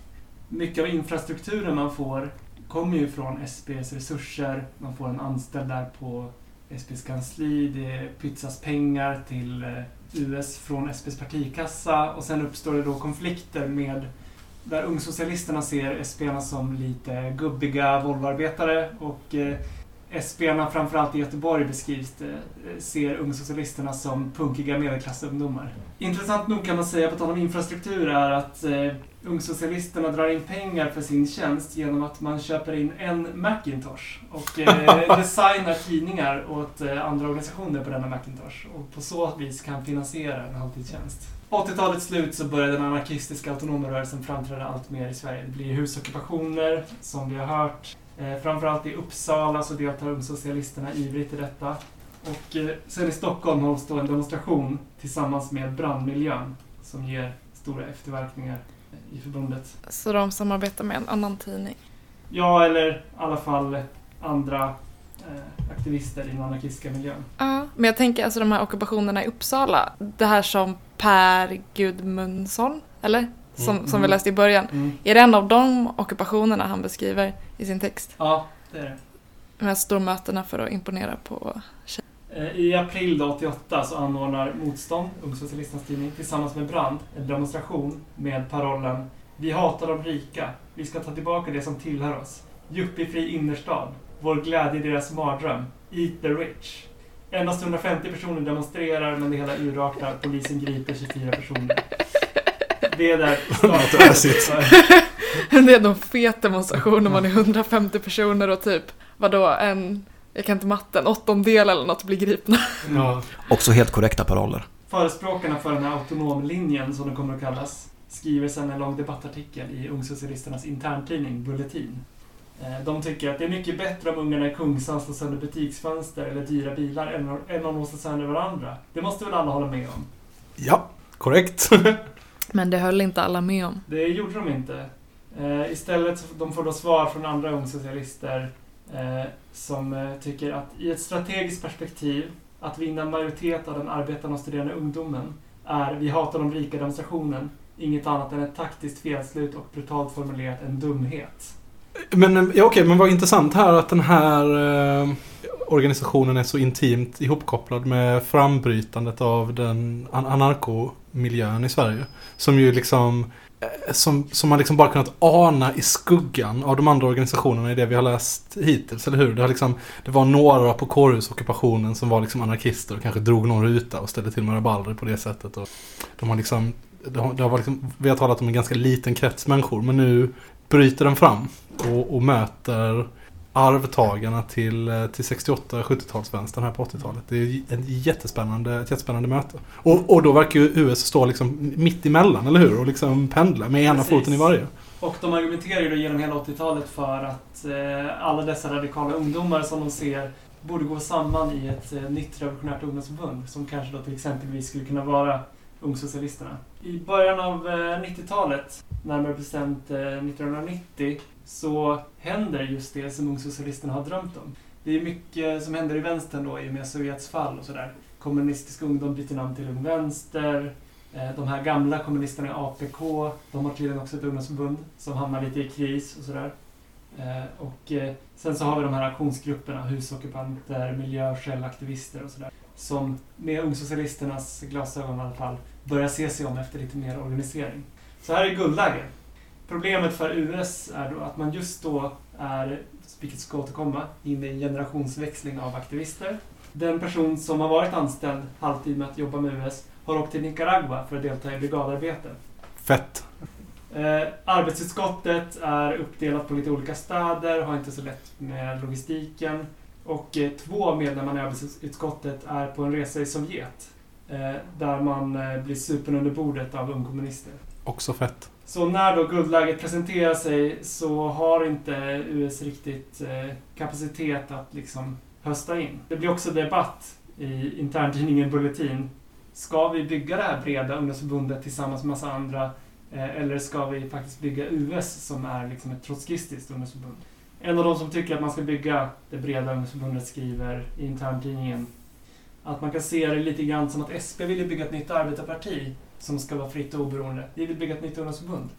Mycket av infrastrukturen man får kommer ju från SBs resurser. Man får en anställd där på SBs kansli, det pytsas pengar till eh, US från SBs partikassa och sen uppstår det då konflikter med där ungsocialisterna ser SParna som lite gubbiga Volvoarbetare och eh, SParna, framförallt i Göteborg beskrivs det, eh, ser ungsocialisterna som punkiga medelklassungdomar. Intressant nog kan man säga, på tal om infrastruktur, är att eh, ungsocialisterna drar in pengar för sin tjänst genom att man köper in en Macintosh och eh, designar tidningar åt eh, andra organisationer på denna Macintosh och på så vis kan finansiera en halvtidstjänst. 80-talets slut så började den anarkistiska autonoma rörelsen framträda allt mer i Sverige. Det blir husockupationer, som vi har hört. Eh, framförallt i Uppsala så deltar ungsocialisterna ivrigt i detta. Och eh, sen i Stockholm hålls då en demonstration tillsammans med brandmiljön som ger stora efterverkningar i förbundet. Så de samarbetar med en annan tidning. Ja, eller i alla fall andra eh, aktivister i den anarkistiska miljön. Ja, men jag tänker alltså de här ockupationerna i Uppsala, det här som Per Gudmundsson, eller? Som, Mm, som vi mm. läste i början. Är det en av de ockupationerna han beskriver i sin text? Ja, det är det. De här stormötena för att imponera på Eh, I april då, 88 så anordnar Motstånd, Ungsocialisternas tidning, tillsammans med Brand en demonstration med parollen Vi hatar de rika. Vi ska ta tillbaka det som tillhör oss. Yuppie-fri innerstad. Vår glädje är deras mardröm. Eat the rich. Endast 150 personer demonstrerar men det hela urartar. Polisen griper 24 personer. Det är där ösigt. Det är en fet demonstration när man är 150 personer och typ, vadå, en, jag kan inte matten, åttondel eller något blir gripna. Ja. Också helt korrekta paroller. Förespråkarna för den här autonomlinjen, som den kommer att kallas, skriver sedan en lång debattartikel i Ungsocialisternas interntidning Bulletin. Eh, De tycker att det är mycket bättre om ungarna i Kungsan slår sönder butiksfönster eller dyra bilar än än om de slår sönder varandra. Det måste väl alla hålla med om? ja, korrekt. Men det höll inte alla med om. Det gjorde de inte. Eh, istället så de får då svar från andra ungsocialister eh, som eh, tycker att i ett strategiskt perspektiv att vinna majoritet av den arbetande och studerande ungdomen är Vi hatar de rika demonstrationen inget annat än ett taktiskt felslut och brutalt formulerat en dumhet. Men eh, ja, okej, men vad intressant här att den här eh, organisationen är så intimt ihopkopplad med frambrytandet av den an- anarkomiljön i Sverige. Som ju liksom eh, som, som man liksom bara kunnat ana i skuggan av de andra organisationerna i det vi har läst hittills, eller hur? Det, har liksom, det var några på kårhusockupationen som var liksom anarkister och kanske drog någon ruta och ställde till med rabalder på det sättet. Och de har liksom, det har, det har varit liksom, vi har talat om en ganska liten krets människor, men nu bryter den fram och, och möter arvtagarna till, eh, till 68-70-talsvänstern här på 80-talet. Det är ett jättespännande, ett jättespännande möte. Och, och då verkar ju US stå liksom mitt emellan, eller hur? Och liksom pendla med ena Precis. foten i varje. Och de argumenterar ju då genom hela 80-talet för att eh, alla dessa radikala ungdomar som de ser borde gå samman i ett eh, nytt revolutionärt ungdomsförbund som kanske då till exempelvis skulle kunna vara Ungsocialisterna. I början av eh, 90-talet, närmare bestämt eh, 1990, så händer just det som Ungsocialisterna har drömt om. Det är mycket som händer i vänstern då i och med Sovjets fall och sådär. Kommunistisk ungdom byter namn till Ung Vänster. Eh, de här gamla kommunisterna i APK, de har tydligen också ett ungdomsförbund som hamnar lite i kris och sådär. Och sen så har vi de här aktionsgrupperna, husockupanter, miljöskällaktivister och sådär. Som med ungsocialisternas glasögon i alla fall börjar se sig om efter lite mer organisering. Så här är guldläge. Problemet för US är då att man just då är, vilket ska återkomma, inne i en generationsväxling av aktivister. Den person som har varit anställd halvtid med att jobba med US har åkt till Nicaragua för att delta i brigadarbete. Fett. Eh, arbetsutskottet är uppdelat på lite olika städer, har inte så lätt med logistiken. Och eh, två av medlemmarna i arbetsutskottet är på en resa i Sovjet. Eh, där man eh, blir supen under bordet av ungkommunister. Också fett. Så när då guldläget presenterar sig så har inte US riktigt eh, kapacitet att liksom hösta in. Det blir också debatt i interntidningen Bulletin. Ska vi bygga det här breda ungdomsförbundet tillsammans med massa andra eller ska vi faktiskt bygga US som är liksom ett trotskistiskt ungdomsförbund? En av de som tycker att man ska bygga det breda ungdomsförbundet skriver i interntidningen att man kan se det lite grann som att SP vill bygga ett nytt arbetarparti som ska vara fritt och oberoende. Vi vill bygga ett nytt ungdomsförbund.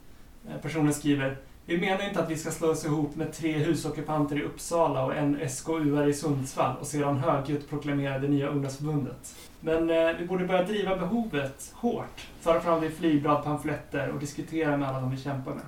Eh, personen skriver Vi menar inte att vi ska slå oss ihop med tre husockupanter i Uppsala och en SKU i Sundsvall och sedan högljutt proklamera det nya ungdomsförbundet. Men eh, vi borde börja driva behovet hårt, föra fram det i flygblad, pamfletter och diskutera med alla de vi kämpar med.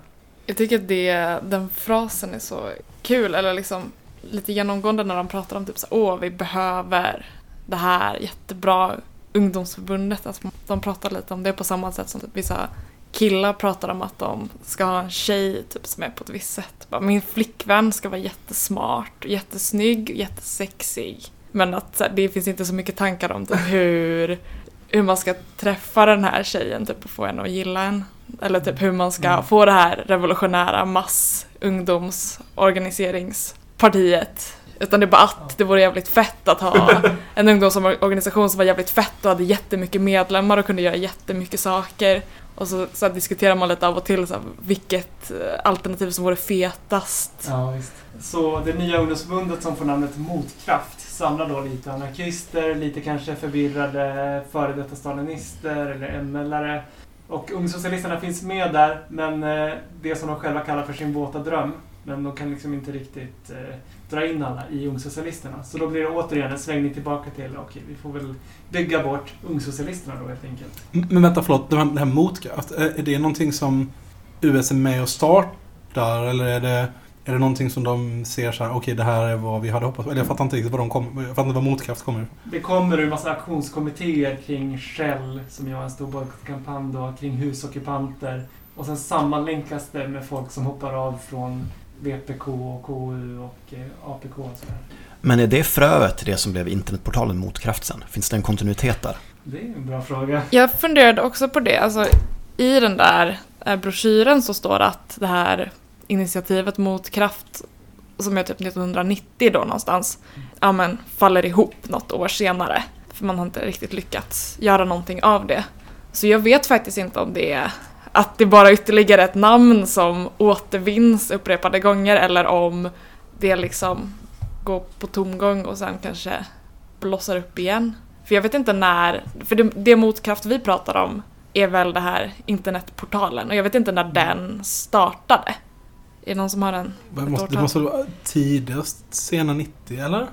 Jag tycker att det, den frasen är så kul, eller liksom lite genomgående när de pratar om typ så åh vi behöver det här jättebra ungdomsförbundet. Alltså, de pratar lite om det på samma sätt som typ vissa killar pratar om att de ska ha en tjej typ, som är på ett visst sätt. Bara, Min flickvän ska vara jättesmart, jättesnygg, jättesexig. Men att här, det finns inte så mycket tankar om typ, hur, hur man ska träffa den här tjejen typ, och få henne att gilla en. Eller typ hur man ska Mm. få det här revolutionära massundomsorganiseringspartiet. Utan det är bara att det vore jävligt fett att ha en ungdomsorganisation som var jävligt fett och hade jättemycket medlemmar och kunde göra jättemycket saker. Och så, så diskuterar man lite av och till så här, vilket eh, alternativ som vore fetast. Ja, visst. Så det nya ungdomsförbundet som får namnet Motkraft samlar då lite anarkister, lite kanske förvirrade före detta stalinister eller MLare. Och Ungsocialisterna finns med där, men eh, det som de själva kallar för sin våta dröm. Men de kan liksom inte riktigt eh, dra in alla i Ungsocialisterna. Så då blir det återigen en svängning tillbaka till, okej, vi får väl bygga bort Ungsocialisterna då helt enkelt. Men vänta, förlåt. Det här, motkraft. Är, det någonting som US är med och startar? Eller är det, är det någonting som de ser så här, okej det här är vad vi hade hoppats på? Eller jag fattar inte riktigt var de kommer, jag fattar inte var motkraft kommer. Det kommer ur massa aktionskommittéer kring Shell, som har en stor bojkottkampanj då, kring husockupanter. Och sen sammanlänkas det med folk som hoppar av från VPK, och KU och eh, APK och sådär. Men är det fröet det som blev internetportalen Motkraft sen? Finns det en kontinuitet där? Det är en bra fråga. Jag funderade också på det. Alltså, I den där eh, broschyren så står det att det här initiativet mot kraft som är typ 1990 då någonstans, ja men faller ihop något år senare. För man har inte riktigt lyckats göra någonting av det. Så jag vet faktiskt inte om det är att det bara är ytterligare ett namn som återvinns upprepade gånger eller om det liksom går på tomgång och sen kanske blossar upp igen. För jag vet inte när, för det, det motkraft vi pratar om är väl det här internetportalen och jag vet inte när den startade. Är det någon som har en? Det måste, det måste vara tidigast sena 90 eller?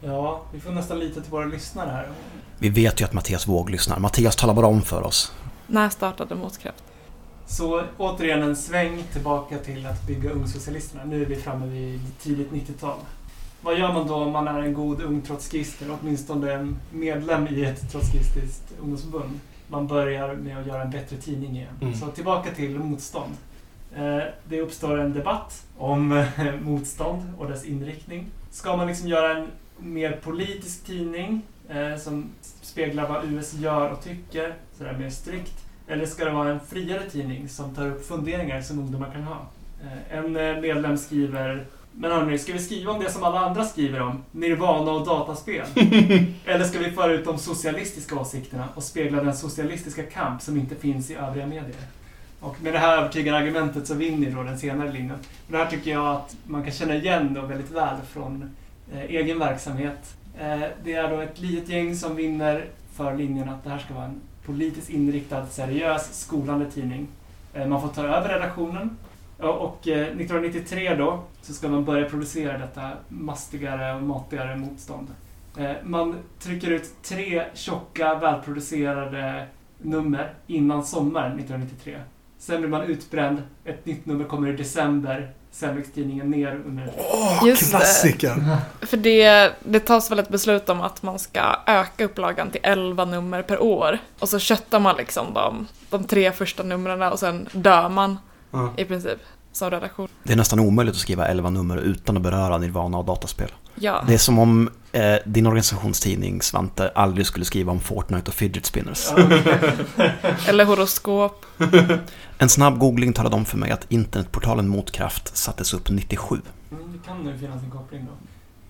Ja, vi får nästan lita till våra lyssnare här. Vi vet ju att Mattias Våg lyssnar. Mattias talar bara om för oss. När startade motkraft? Så återigen en sväng tillbaka till att bygga Ungsocialisterna. Nu är vi framme vid tidigt 90-tal. Vad gör man då om man är en god ung trotskist eller åtminstone en medlem i ett trotskistiskt ungdomsförbund? Man börjar med att göra en bättre tidning igen. Mm. Så tillbaka till motstånd. Eh, Det uppstår en debatt om eh, motstånd och dess inriktning. Ska man liksom göra en mer politisk tidning eh, som speglar vad US gör och tycker, sådär mer strikt? Eller ska det vara en friare tidning som tar upp funderingar som ungdomar kan ha? Eh, En eh, medlem skriver Men hörni, ska vi skriva om det som alla andra skriver om? Nirvana och dataspel? Eller ska vi föra ut de socialistiska åsikterna och spegla den socialistiska kamp som inte finns i övriga medier? Och med det här övertygande argumentet så vinner då den senare linjen. Och det här tycker jag att man kan känna igen då väldigt väl från eh, egen verksamhet. Eh, det är då ett litet gäng som vinner för linjen att det här ska vara en politiskt inriktad, seriös, skolande tidning. Eh, man får ta över redaktionen. Och, eh, 1993 då så ska man börja producera detta mastigare och matigare motstånd. Eh, man trycker ut tre tjocka, välproducerade nummer innan sommaren 1993. Sen blir man utbränd. Ett nytt nummer kommer i december. Sen läggs tidningen ner under... Åh, Just det. klassiker! För det, det tas väl ett beslut om att man ska öka upplagan till 11 nummer per år. Och så köttar man liksom de, de tre första numren och sen dör man Ja. i princip som redaktion. Det är nästan omöjligt att skriva 11 nummer utan att beröra Nirvana och dataspel. Ja. Det är som om eh, din organisationstidning, Svante, aldrig skulle skriva om Fortnite och fidget spinners. Eller horoskop. En snabb googling talade om för mig att internetportalen Motkraft sattes upp 97. Mm, det kan nu finnas en koppling då.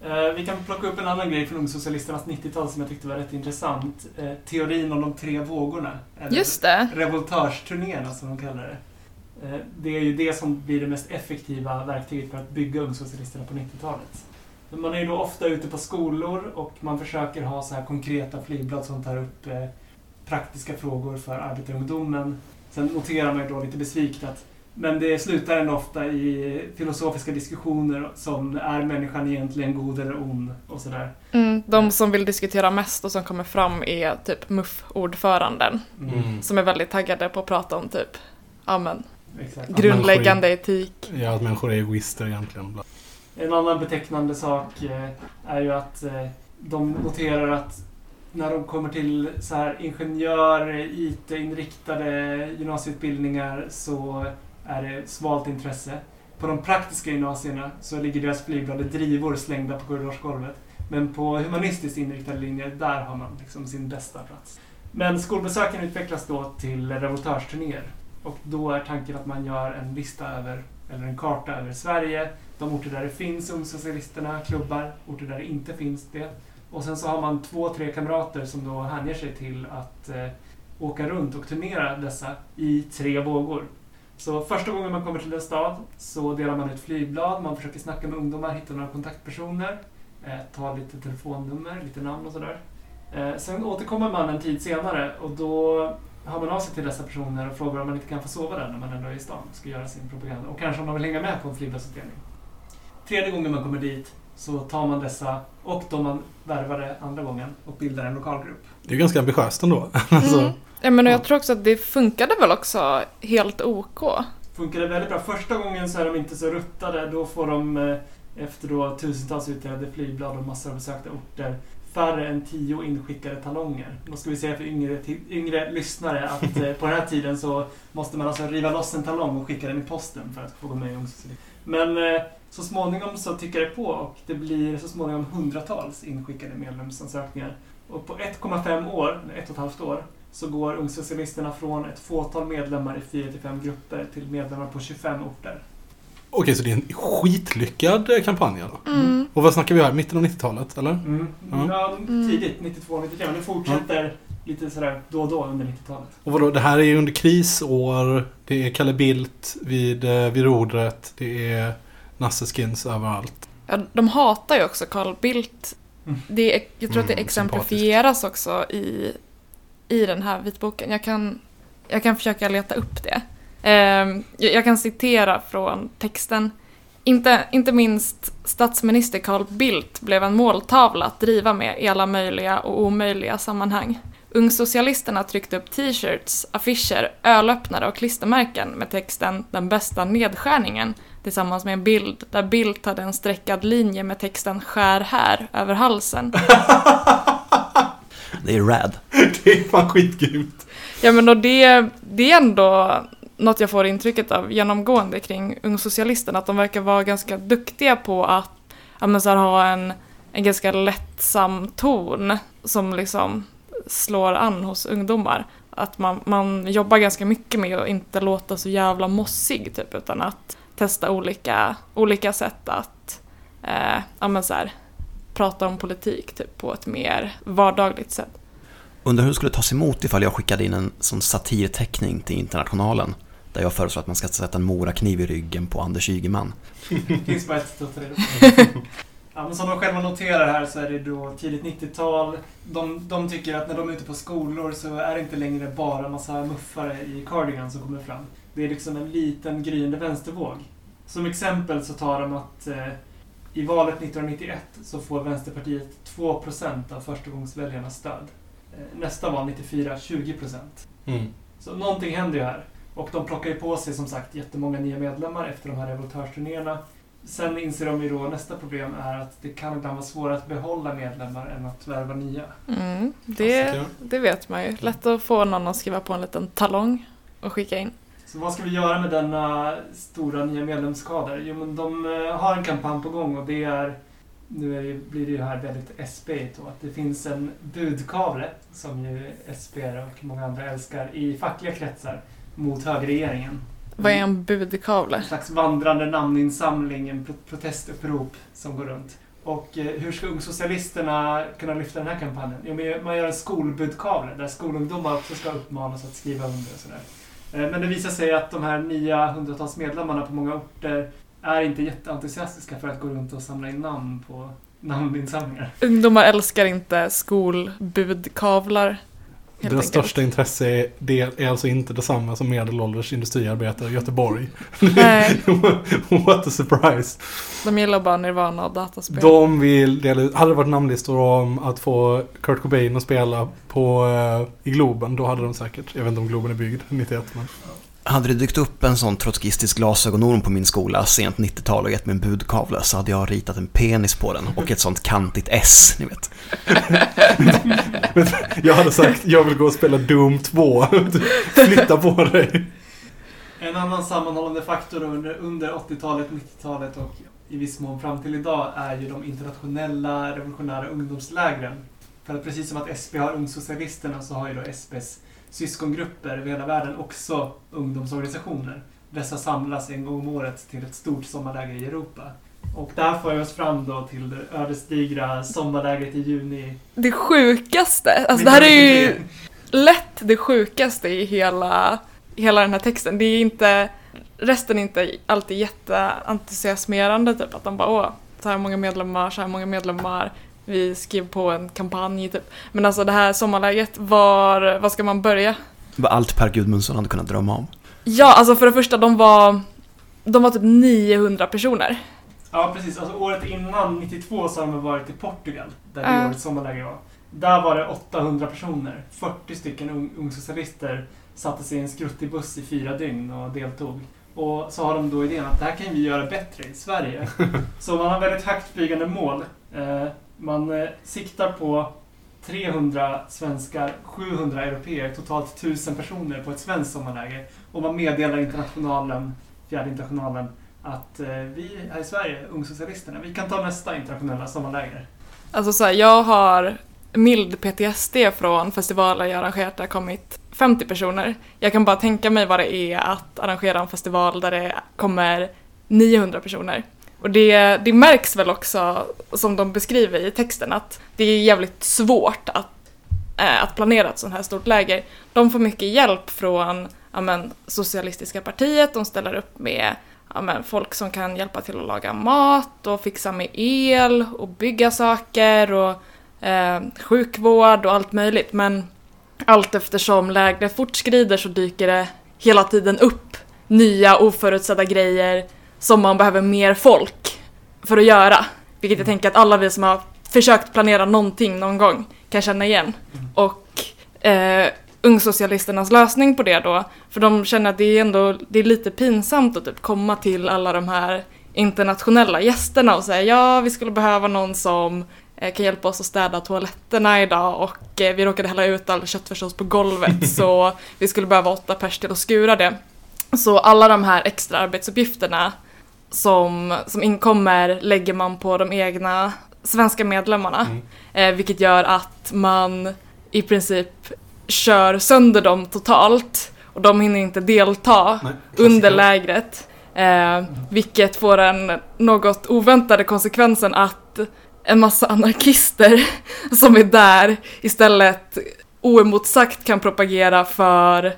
Eh, vi kan plocka upp en annan grej från Ungsocialisternas 90-tal som jag tyckte var rätt intressant. Eh, teorin om de tre vågorna. Eller Just det. revoltageturnéerna som de kallar det. Eh, Det är ju det som blir det mest effektiva verktyget för att bygga Ungsocialisterna på 90-talet. Men Man är ju då ofta ute på skolor och man försöker ha så här konkreta flygblad som tar upp eh, praktiska frågor för arbetarungdomen. Sen noterar man ju då lite besviket att men det slutar ändå ofta i filosofiska diskussioner som är människan egentligen god eller ond och sådär. Mm, de som vill diskutera mest och som kommer fram är typ MUF-ordföranden. Mm. Som är väldigt taggade på att prata om typ, ja men, Exakt. grundläggande etik. Ja, att människor är egoister egentligen. En annan betecknande sak eh, är ju att eh, de noterar att när de kommer till så här ingenjör, IT-inriktade gymnasieutbildningar så är det svalt intresse. På de praktiska gymnasierna så ligger deras flygblad i drivor slängda på korridorsgolvet. Men på humanistiskt inriktade linjer, där har man liksom sin bästa plats. Men skolbesöken utvecklas då till revoltörsturnéer. Och då är tanken att man gör en lista över, eller en karta över Sverige, de orter där det finns Ungsocialisterna, klubbar, orter där det inte finns det. Och sen så har man två, tre kamrater som då hänger sig till att eh, åka runt och turnera dessa i tre vågor. Så första gången man kommer till en stad så delar man ut flygblad, man försöker snacka med ungdomar, hitta några kontaktpersoner, eh, ta lite telefonnummer, lite namn och sådär. Eh, sen återkommer man en tid senare och då hör man av sig till dessa personer och frågar om man inte kan få sova där när man ändå är i stan och ska göra sin propaganda. Och kanske om man vill hänga med på en flygbladsutdelning. Tredje gången man kommer dit så tar man dessa och de man värvade andra gången och bildar en lokalgrupp. Det är ganska ambitiöst ändå. alltså, Mm. Ja, men jag tror också att det funkade väl också helt OK. Funkade väldigt bra. Första gången så är de inte så ruttade. Då får de eh, efter då tusentals utdelade flygblad och massor av besökta orter färre än tio inskickade talonger. Då ska vi säga för yngre, yngre lyssnare att eh, på den här tiden så måste man alltså riva loss en talong och skicka den i posten för att få gå med i Ungdomsföreningen. Men eh, så småningom så tickar det på och det blir så småningom hundratals inskickade medlemsansökningar. Och på 1,5 år, ett och ett halvt år, så går Ungsocialisterna från ett fåtal medlemmar i 4-5 grupper till medlemmar på 25 orter. Okej, så det är en skitlyckad kampanj då? Mm. Och vad snackar vi här? Mitten av 90-talet, eller? Mm. Ja. Ja, Mm. tidigt, 92, 93. Men det fortsätter lite sådär då och då under 90-talet. Och vadå, det här är under krisår. Det är Kalle Bildt vid, eh, vid rodret. Det är Nasse Skins överallt. Ja, de hatar ju också Carl Bildt. Mm. Det är, jag tror att det Mm, exemplifieras också i, i den här vitboken. Jag kan, jag kan försöka leta upp det. Ehm, jag, jag kan citera från texten. Inte, inte minst statsminister Carl Bildt blev en måltavla att driva med i alla möjliga och omöjliga sammanhang. Ungsocialisterna tryckte upp t-shirts, affischer, ölöppnare och klistermärken med texten “Den bästa nedskärningen” tillsammans med en bild där Bildt hade en streckad linje med texten “Skär här” över halsen. Det är rad. Det är fan skitgrymt. Ja men och det, det är ändå något jag får intrycket av genomgående kring Ungsocialisterna, att de verkar vara ganska duktiga på att ja, men så här, ha en, en ganska lättsam ton som liksom slår an hos ungdomar. Att man, man jobbar ganska mycket med att inte låta så jävla mossig typ, utan att testa olika, olika sätt att eh, ja, men så här, prata om politik typ, på ett mer vardagligt sätt. Undrar hur det skulle tas emot ifall jag skickade in en sån satirteckning till Internationalen. Där jag föreslår att man ska sätta en morakniv i ryggen på Anders Ygeman. Det finns bara ett sätt att ta reda på. Ja, men som de själva noterar här så är det då tidigt 90-tal. De, de tycker att när de är ute på skolor så är det inte längre bara massa muffare i cardigan som kommer fram. Det är liksom en liten gryende vänstervåg. Som exempel så tar de att eh, i valet 1991 så får Vänsterpartiet 2% av förstagångsväljarnas stöd. Eh, nästa val 94, 20%. Mm. Så någonting händer ju här. Och de plockar ju på sig som sagt jättemånga nya medlemmar efter de här revoltörsturnéerna. Sen inser de ju då nästa problem är att det kan ibland vara svårare att behålla medlemmar än att värva nya. Mm, det, det vet man ju. Lätt att få någon att skriva på en liten talong och skicka in. Så vad ska vi göra med denna stora nya medlemskader? Jo men de eh, har en kampanj på gång och det är nu är det, blir det ju här väldigt SP då, att det finns en budkavle som ju SP och många andra älskar i fackliga kretsar mot högerregeringen. Vad är en budkavle? En slags vandrande namninsamling, en pro- protestupprop som går runt. Och eh, hur ska Ungsocialisterna kunna lyfta den här kampanjen? Jo, man gör en skolbudkavle där skolungdomar också ska uppmanas att skriva under och sådär. Eh, Men det visar sig att de här nya hundratals medlemmarna på många orter är inte jätteentusiastiska för att gå runt och samla in namn på namninsamlingar. Ungdomar älskar inte skolbudkavlar. Deras enkelt. största intresse är, det är alltså inte detsamma som medelålders industriarbetare i Göteborg. Nej, What a surprise. de gillar bara Nirvana och dataspel. De vill dela ut, hade det varit namnlistor om att få Kurt Cobain att spela på, eh, i Globen, då hade de säkert, jag vet inte om Globen är byggd 91 men. Hade det dykt upp en sån trotskistisk glasögonorm på min skola sent 90-tal och gett mig en budkavle så hade jag ritat en penis på den och ett sånt kantigt S, ni vet. Jag hade sagt, jag vill gå och spela Doom 2. Flytta på dig. En annan sammanhållande faktor under, under 80-talet, 90-talet och i viss mån fram till idag är ju de internationella revolutionära ungdomslägren. För att precis som att SP har Ungsocialisterna så har ju då SPs syskongrupper över hela världen också ungdomsorganisationer. Dessa samlas en gång om året till ett stort sommarläger i Europa. Och där får vi oss fram då till det ödesdigra sommarlägret i juni Det sjukaste, alltså det här är ju... lätt det sjukaste i hela, hela den här texten. Det är inte, resten är inte alltid jätteentusiasmerande, typ att de bara åh, så här många medlemmar, så här många medlemmar, vi skriver på en kampanj typ. Men alltså det här sommarläget, var, var ska man börja? Det var allt Per Gudmundsson hade kunnat drömma om. Ja, alltså för det första, de var, de var typ 900 personer. Ja, precis. Alltså året innan, 92, så har de varit i Portugal. Där det Ja. årets sommarläger var. Där var det 800 personer. 40 stycken ung- ungsocialister satte sig i en skruttig buss i fyra dygn och deltog. Och så har de då idén att det här kan vi göra bättre i Sverige. så man har väldigt högt flygande mål. Eh, man eh, siktar på 300 svenskar, 700 europeer, totalt 1000 personer på ett svenskt sommarläger. Och man meddelar internationalen, fjärde internationalen, att eh, vi här i Sverige, ungsocialisterna, vi kan ta nästa internationella sommarläger. Alltså så här, jag har mild PTSD från festivaler jag arrangerat där det har kommit 50 personer. Jag kan bara tänka mig vad det är att arrangera en festival där det kommer 900 personer. Och det, det märks väl också, som de beskriver i texten, att det är jävligt svårt att, eh, att planera ett sånt här stort läger. De får mycket hjälp från ja, men, Socialistiska partiet, de ställer upp med ja, men, folk som kan hjälpa till att laga mat och fixa med el och bygga saker och eh, sjukvård och allt möjligt. Men allt eftersom lägret fortskrider så dyker det hela tiden upp nya oförutsedda grejer som man behöver mer folk för att göra. Vilket jag tänker att alla vi som har försökt planera någonting någon gång kan känna igen. Och eh, Ungsocialisternas lösning på det då, för de känner att det är ändå det är lite pinsamt att typ komma till alla de här internationella gästerna och säga ja, vi skulle behöva någon som eh, kan hjälpa oss att städa toaletterna idag och eh, vi råkade hälla ut all köttfärssås på golvet så vi skulle behöva åtta pers till att skura det. Så alla de här extra arbetsuppgifterna som, som inkommer lägger man på de egna svenska medlemmarna. Eh, vilket gör att man i princip kör sönder dem totalt och de hinner inte delta Nej, under lägret. Eh, vilket får den något oväntade konsekvensen att en massa anarkister som är där istället oemotsagt kan propagera för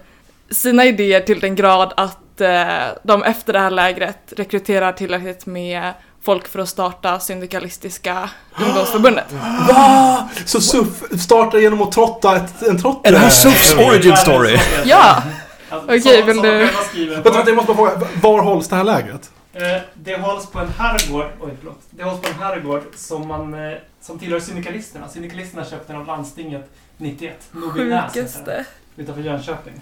sina idéer till den grad att eh, de efter det här lägret rekryterar tillräckligt med folk för att starta Syndikalistiska ungdomsförbundet. Va? Så SUF startar genom att trotta ett, en trott? Är det här SUFs origin story? Ja! Alltså, Okej, som- vill som du- Vänta, vänta, jag måste bara fråga. Var hålls det här lägret? Eh, Det hålls på en herrgård, oj förlåt. Det hålls på en herrgård som, man, eh, som tillhör syndikalisterna. Syndikalisterna köpte den av landstinget 91. Nobelnäs heter den, Sjukaste. Utanför Jönköping.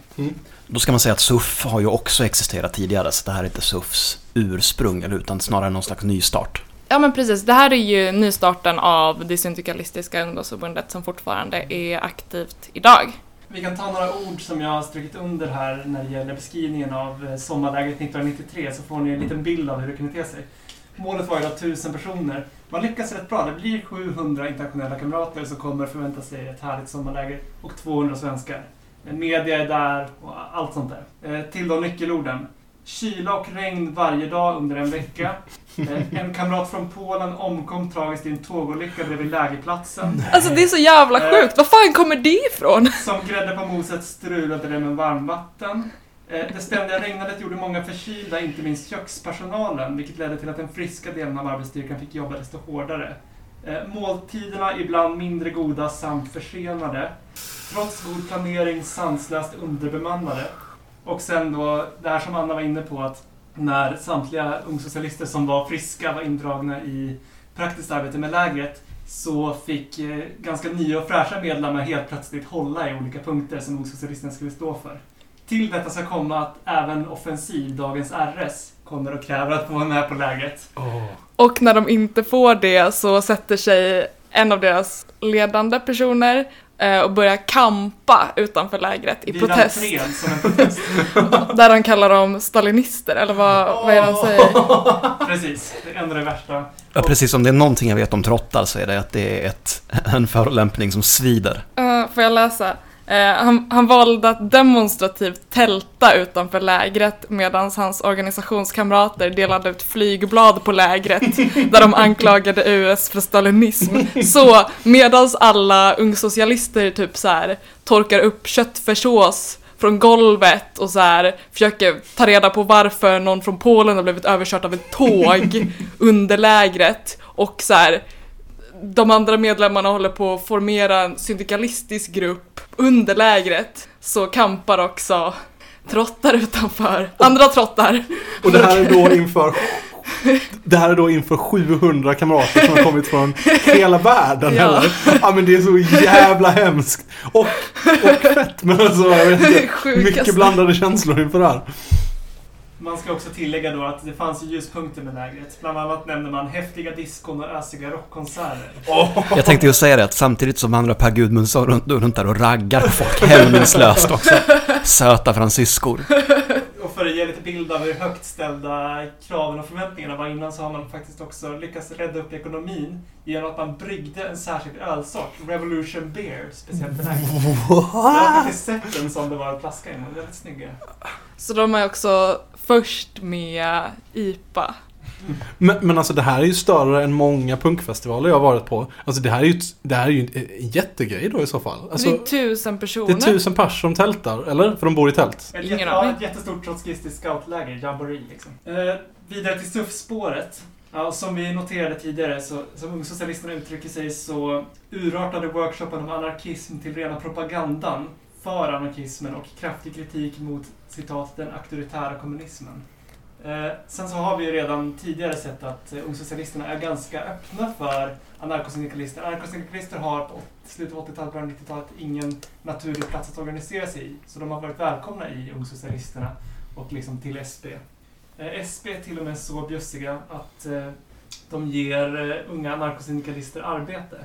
Då ska man säga att SUF har ju också existerat tidigare, så det här är inte SUFs ursprung, eller utan snarare någon slags nystart. Ja men precis, det här är ju nystarten av det syndikalistiska ungdomsförbundet som fortfarande är aktivt idag. Vi kan ta några ord som jag har strukit under här när det gäller beskrivningen av eh, sommarlägret 1993 så får ni en liten bild av hur det kunde te sig. Målet var ju då 1000 personer. Man lyckas rätt bra. Det blir 700 internationella kamrater som kommer förvänta sig ett härligt sommarläger och 200 svenskar. Eh, Media är där och allt sånt där. Eh, Till de nyckelorden. Kyla och regn varje dag under en vecka. Eh, En kamrat från Polen omkom tragiskt i en tågolycka bredvid lägerplatsen. Alltså det är så jävla sjukt, var fan kommer det ifrån? Som grädde på moset strulade det med varmvatten. Det ständiga regnandet gjorde många förkylda, inte minst kökspersonalen, vilket ledde till att den friska delen av arbetsstyrkan fick jobba desto hårdare. Måltiderna ibland mindre goda samt försenade. Trots god planering sanslöst underbemannade. Och sen då, det här som Anna var inne på, att när samtliga ungsocialister som var friska var indragna i praktiskt arbete med lägret så fick eh, ganska nya och fräscha medlemmar helt plötsligt hålla i olika punkter som ungsocialisterna skulle stå för. Till detta ska komma att även Offensiv, dagens RS, kommer och kräver att få vara med på lägret. Och när de inte får det så sätter sig en av deras ledande personer och börjar kampa utanför lägret i Vid protest. entrén som en protest. Där de kallar dem stalinister, eller vad, vad är det de säger? Precis, det är ändå det värsta. Ja, precis. Om det är någonting jag vet om trottar så är det att det är ett, en förolämpning som svider. Uh, får jag läsa? Eh, han, han valde att demonstrativt tälta utanför lägret medan hans organisationskamrater delade ut flygblad på lägret där de anklagade US för stalinism. Så medan alla ungsocialister typ så här torkar upp köttfärssås från golvet och så här försöker ta reda på varför någon från Polen har blivit överkört av ett tåg under lägret och så här de andra medlemmarna håller på att formera en syndikalistisk grupp under lägret så kampar också trottar utanför, andra trottar. Och det här är då inför det här är då inför 700 kamrater som har kommit från hela världen Ja. eller? Ja men det är så jävla hemskt. Och, och fett men alltså jag vet inte. Mycket blandade känslor inför det här. Man ska också tillägga då att det fanns ju ljuspunkter med lägret. Bland annat nämner man häftiga diskon och ösiga rockkonserter. Jag tänkte ju säga det att samtidigt som vandrar Per Gudmundsson runt, runt där och raggar på folk hämningslöst också. Söta fransyskor. Och för att ge lite bild av hur högt ställda kraven och förväntningarna var innan så har man faktiskt också lyckats rädda upp ekonomin genom att man bryggde en särskild ölsort, Revolution Beer, speciellt den här. Jag har faktiskt sett den som det var en flaska i, men väldigt snygg. Så de är också först med IPA. Men, men alltså det här är ju större än många punkfestivaler jag har varit på. Alltså det här är ju, det här är ju en, en jättegrej då i så fall. Alltså, det är tusen det personer. är tusen pers som tältar, eller? För de bor i tält. Ett, Ingen jätte, ja, aning. ett jättestort trotskistiskt scoutläger, jamboree liksom. Eh, vidare till SUF-spåret. Ja, som vi noterade tidigare, så, som ungsocialisterna uttrycker sig, så urartade workshopen om anarkism till rena propagandan för anarkismen och kraftig kritik mot citat den auktoritära kommunismen. Eh, sen så har vi ju redan tidigare sett att eh, ungsocialisterna är ganska öppna för anarkosyndikalister. Anarkosyndikalister har på slutet av 80-talet, början av 90-talet ingen naturlig plats att organisera sig i. Så de har varit välkomna i Ungsocialisterna och liksom till SP. Eh, SP är till och med så bjussiga att eh, de ger eh, unga anarkosyndikalister arbete.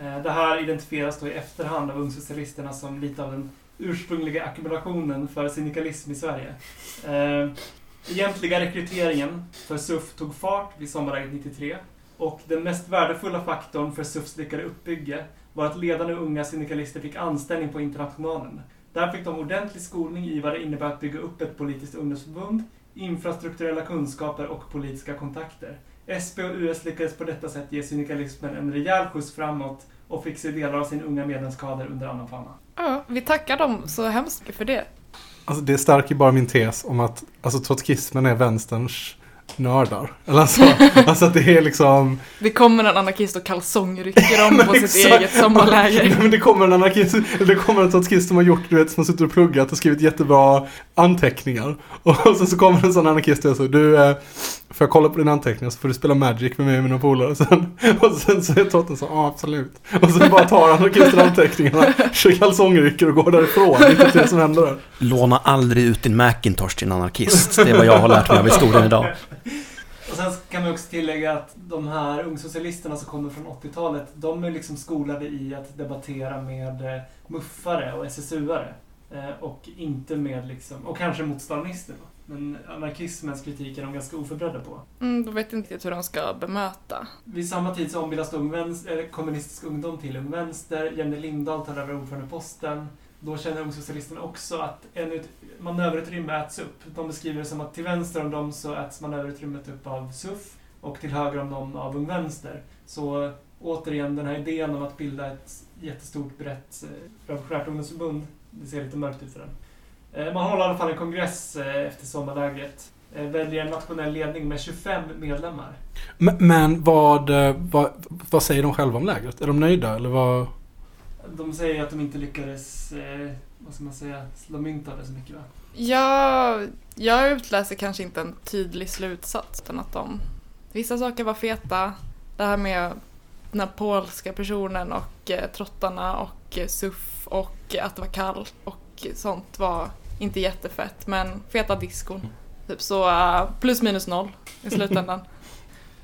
Eh, det här identifieras då i efterhand av Ungsocialisterna som lite av den ursprungliga ackumulationen för syndikalism i Sverige. Eh, egentliga rekryteringen för SUF tog fart vid sommarläget 93 och den mest värdefulla faktorn för SUFs lyckade uppbygge var att ledande unga syndikalister fick anställning på Internationalen. Där fick de ordentlig skolning i vad det innebär att bygga upp ett politiskt ungdomsförbund, infrastrukturella kunskaper och politiska kontakter. SP och US lyckades på detta sätt ge syndikalismen en rejäl skjuts framåt och fick se delar av sin unga medlemskader under annan fauna. Ja, vi tackar dem så hemskt mycket för det. Alltså det stärker bara min tes om att alltså, trotskismen är vänsterns nördar. Eller alltså, alltså att det är liksom... Det kommer en anarkist och kalsongrycker Men på sitt eget sommarläger. Nej, men det kommer en anarkist, eller det kommer en trotskist som har gjort, du vet, som har suttit och pluggat och skrivit jättebra anteckningar. Och sen så kommer en sån anarkist och så, du, eh, får jag kolla på dina anteckningar så får du spela Magic med mig och mina polare sen. Och sen så är Totten så, ja absolut. Och sen bara tar anarkisten anteckningarna, kör kalsongrycker och går därifrån. Det är inte det som händer där. Låna aldrig ut din Macintosh till en anarkist. Det är vad jag har lärt mig av historien idag. Och sen kan man också tillägga att de här ungsocialisterna som kommer från 80-talet, de är liksom skolade i att debattera med eh, muffare och SSU-are. Eh, Och inte med liksom, och kanske mot stalinister då. Men anarkismens kritik är de ganska oförberedda på. Mm, de vet inte hur de ska bemöta. Vid samma tid så ombildas Ung Vänster, kommunistisk ungdom till Ung Vänster. Jenny Lindahl tar över ordförandeposten. Då känner Ungsocialisterna också att en ut, manöverutrymme äts upp. De beskriver det som att till vänster om dem så äts manöverutrymmet upp av SUF och till höger om dem av Ung Vänster. Så återigen den här idén om att bilda ett jättestort brett eh, revolutionärt ungdomsförbund. Det ser lite mörkt ut för den. Eh, man håller i alla fall en kongress eh, efter sommarlägret. Väljer en nationell ledning med 25 medlemmar. Men, men vad, vad, vad säger de själva om lägret? Är de nöjda eller vad? De säger att de inte lyckades, eh, vad ska man säga, slå mynt av det så mycket va? Jag, jag utläser kanske inte en tydlig slutsats, utan att de... Vissa saker var feta. Det här med den här polska personen och eh, trottarna och eh, suff och att det var kallt och sånt var inte jättefett, men feta diskon. Typ så eh, plus minus noll i slutändan.